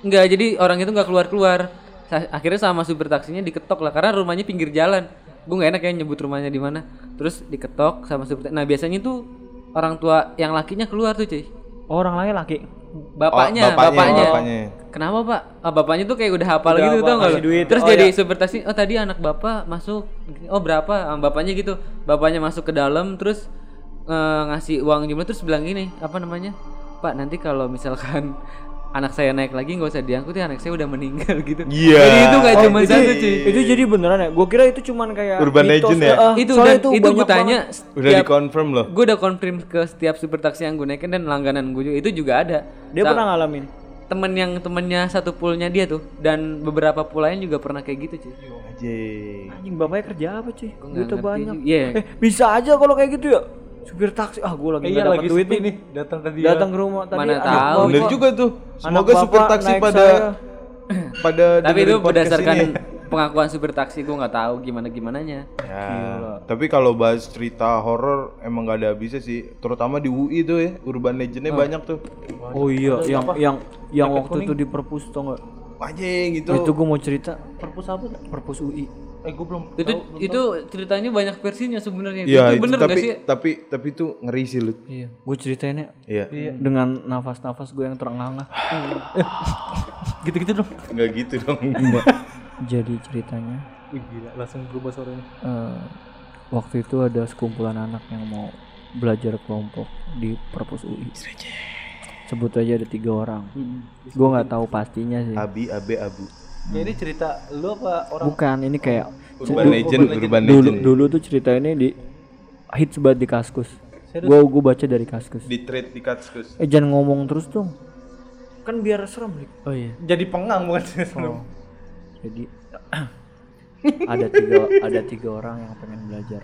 enggak jadi orang itu nggak keluar keluar. Akhirnya sama supir taksinya diketok lah karena rumahnya pinggir jalan. Gue nggak enak ya nyebut rumahnya di mana. Terus diketok sama supir. Nah biasanya tuh orang tua yang lakinya keluar tuh cuy. Oh, orang lain laki. Bapaknya, Oh, bapaknya, bapaknya. bapaknya. Kenapa pak? Ah, bapaknya tuh kayak udah hafal Udah gitu tau nggak? duit. Terus Oh, jadi ya. supir taksi, oh tadi anak bapak masuk, oh berapa? Ah, bapaknya gitu, bapaknya masuk ke dalam, terus eh, ngasih uang jumlah terus bilang gini, apa namanya? Pak nanti kalau misalkan anak saya naik lagi nggak usah diangkut ya anak saya udah meninggal gitu. Iya. Jadi itu nggak Oh, cuma itu- satu cuy. Itu jadi beneran ya? Gue kira itu cuman kayak Urban mitos, legend ya? eh, itu dan itu, gue banyak tanya banget. Udah dikonfirm loh. gue udah konfirm ke setiap supir taksi yang gue naikin dan langganan gue juga itu juga ada. Dia Sa- pernah ngalamin. temen yang temennya satu poolnya dia tuh dan beberapa pool lain juga pernah kayak gitu cuy. Anjing. Anjing bapaknya kerja apa cuy? ngerti banyak. Iya. Eh bisa aja kalau kayak gitu ya. Supir taksi, ah gue lagi iya nggak lagi dapat duit nih. datang tadi Datang ke rumah tadi. Mana tahu. Bener juga tuh. Semoga supir taksi pada saya. pada Tapi itu berdasarkan ini. pengakuan supir taksi gue nggak tahu gimana gimananya. Ya, tapi kalau bahas cerita horor emang gak ada habisnya sih, terutama di UI tuh ya, urban legendnya banyak tuh. Oh iya, yang yang yang waktu itu di perpus tau nggak? Anjing gitu. Itu gue mau cerita perpus apa tuh? perpus UI. Eh gue belum Itu itu ceritanya banyak versinya sebenarnya. Iya, itu itu bener tapi gak sih? tapi tapi itu ngeri sih lu. Iya. Gue ceritainnya Iya. dengan nafas-nafas gue yang terengah-engah. gitu-gitu dong Enggak gitu dong. Jadi ceritanya Wih, gila langsung berubah suaranya eh, waktu itu ada sekumpulan anak yang mau belajar kelompok di perpus UI. Sebut aja ada tiga orang. Gue nggak tahu pastinya sih. Abi abe abu. Ya, ini cerita lu apa orang Bukan, ini kayak Urban legend, urban dulu legend. dulu tuh cerita ini di hits banget di kaskus. Gue gue baca dari kaskus. Di trade di Katsus. Eh jangan ngomong terus dong. Kan biar serem nih. Oh iya. jadi pengang bukan sih Oh. Jadi ada tiga ada tiga orang yang pengen belajar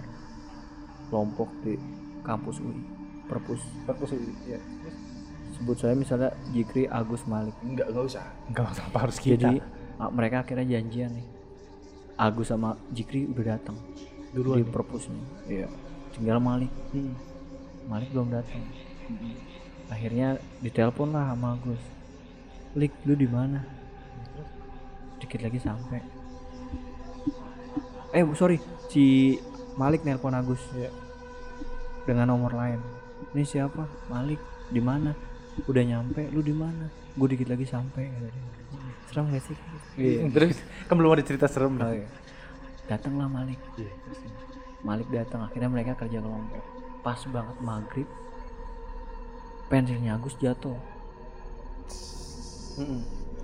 kelompok di kampus UI perpus perpus ya sebut saya misalnya Jikri Agus Malik Enggak, enggak usah. enggak usah apa harus kita jadi mereka akhirnya janjian nih. Agus sama Jikri udah datang. Dulu di perpusnya iya. Tinggal Malik. Malik belum datang. Akhirnya ditelepon lah sama Agus. Lik lu di mana? Dikit lagi sampai. Eh sorry. Si Malik nelpon Agus. Iya. dengan nomor lain. Ini siapa? Malik di mana? Udah nyampe. Lu di mana gue dikit lagi sampai serem gak sih? Iya. terus? Kan belum ada cerita serem Oh, iya. datanglah Malik. Malik datang akhirnya mereka kerja kelompok. Pas banget maghrib pensilnya Agus jatuh.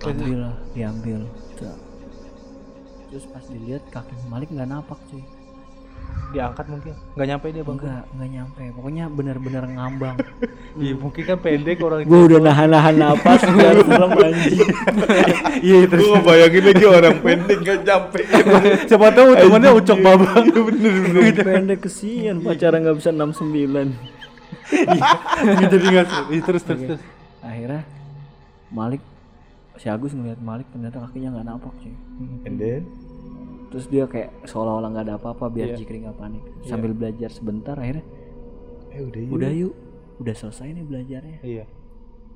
Ambil lah diambil. Tuh. terus pas dilihat kaki Malik nggak napak cuy diangkat mungkin. Nggak nyampe dia bang. Enggak nggak nyampe. Pokoknya benar-benar ngambang. Iya mungkin kan pendek orang gue udah nahan-nahan napas biar serem anjing. Iya terus. Gue ngebayangin lagi orang pendek gak nyampe. siapa tahu temannya ucok babang. Iya bener bener. pendek kesian pacaran nggak bisa 69 gitu tinggal iya, terus terus terus. Akhirnya Malik si Agus ngeliat Malik ternyata kakinya nggak napak cuy. And then terus dia kayak seolah-olah nggak ada apa-apa biar Iya. Jikri nggak panik sambil belajar sebentar akhirnya eh udah yuk. udah yuk udah selesai nih belajarnya iya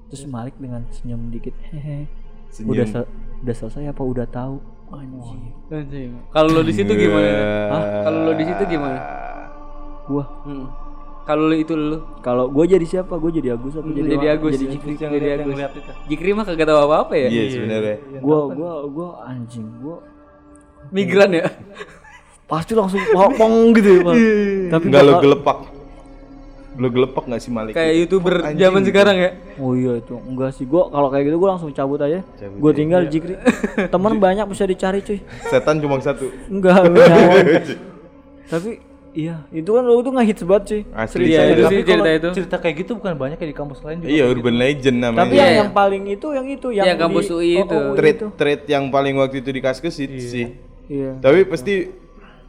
terus Malik dengan senyum dikit hehe Senyum. udah se- udah selesai apa udah tahu anjing Anjing. Kalau lo di situ gimana? Hah? Kalau lo di situ gimana? gua Hmm. Kalau lo itu lo kalau gua jadi siapa gua jadi Agus apa jadi jadi Agus, jadi Jikri, yang jadi Agus. Jikri mah kagak tahu apa-apa ya. Iya sebenarnya. gua gua gua anjing gua Migran ya. pasti langsung pong gitu ya Pak. tapi Enggak lo gelepak. Lo gelepak gak sih Malik? Kayak youtuber zaman gitu. sekarang ya. oh iya itu enggak sih gua kalau kayak gitu gua langsung cabut aja Cabut gua tinggal Jikri teman banyak bisa dicari cuy Setan cuma satu. enggak enggak. tapi iya itu kan lu tuh nggak hits banget cuy Asli. Iya, itu Tapi sih cerita itu. cerita kayak gitu bukan banyak ya di kampus lain juga. Iya urban legend namanya. tapi Iya, yang, iya. yang paling itu yang itu yang Yang kampus UI oh, itu. oh, trade trade yang paling waktu itu di Kaskus itu sih. Iya Tapi pasti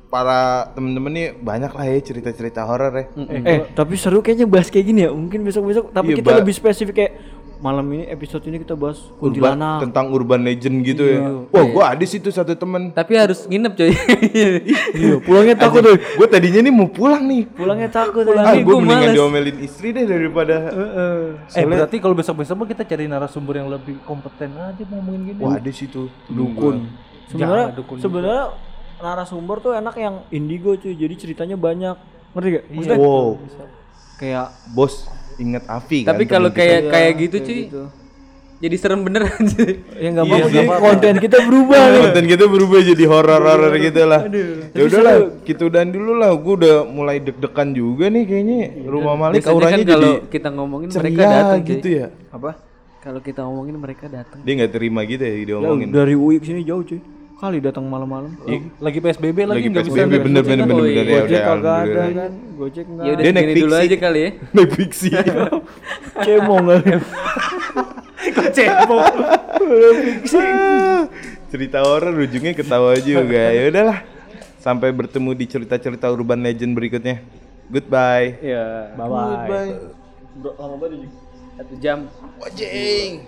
para temen-temen nih banyak lah ya cerita-cerita horor ya. eh tapi seru kayaknya bahas kayak gini ya mungkin besok besok tapi Iya, kita Ba- lebih spesifik kayak malam ini episode ini kita bahas Urban, kuntilanak tentang urban legend gitu ya. Wah, gua ada situ satu temen. Tapi harus nginep coy. iya pulangnya takut tuh Gue tadinya nih mau pulang nih. pulangnya takut Ah, Tapi gue gua mendingan males. diomelin istri deh daripada. Eh berarti kalau besok-besok mah kita cari narasumber yang lebih kompeten aja mau ngomongin gini. Wah, ada situ. dukun dukun sebenarnya narasumber tuh enak yang indigo cuy jadi ceritanya banyak ngerti gak maksudnya Wow, kayak bos inget Afi kan. Tapi kalau kayak kayak gitu kayak cuy. gitu. Jadi serem beneran sih. ya nggak Iya apa-apa sih. jadi konten kita berubah nih konten kita berubah jadi horor-horor gitu lah. Ya udahlah, kita udahan dulu lah. Gue udah mulai deg-degan juga nih kayaknya. Rumah Malik Biasanya auranya kan kalau jadi kita ngomongin mereka datang cuy. gitu ya. apa Kalau kita ngomongin mereka datang. Dia nggak terima gitu ya dia Ya, ngomongin. dari UI ke sini jauh cuy kali datang malam-malam Lagi PSBB lagi Lagi nggak bisa. PSBB bener bener bener bener iya. ya Gojek udah kagak ada kan Gojek enggak Ya udah Dia naik dulu aja kali ya. Naik fiksi. cemong kali cerita horor ujungnya ketawa juga. Ya udahlah. Sampai bertemu di cerita-cerita urban legend berikutnya. Goodbye. ya bye bye Goodbye. lama banget Satu jam. Wajeng.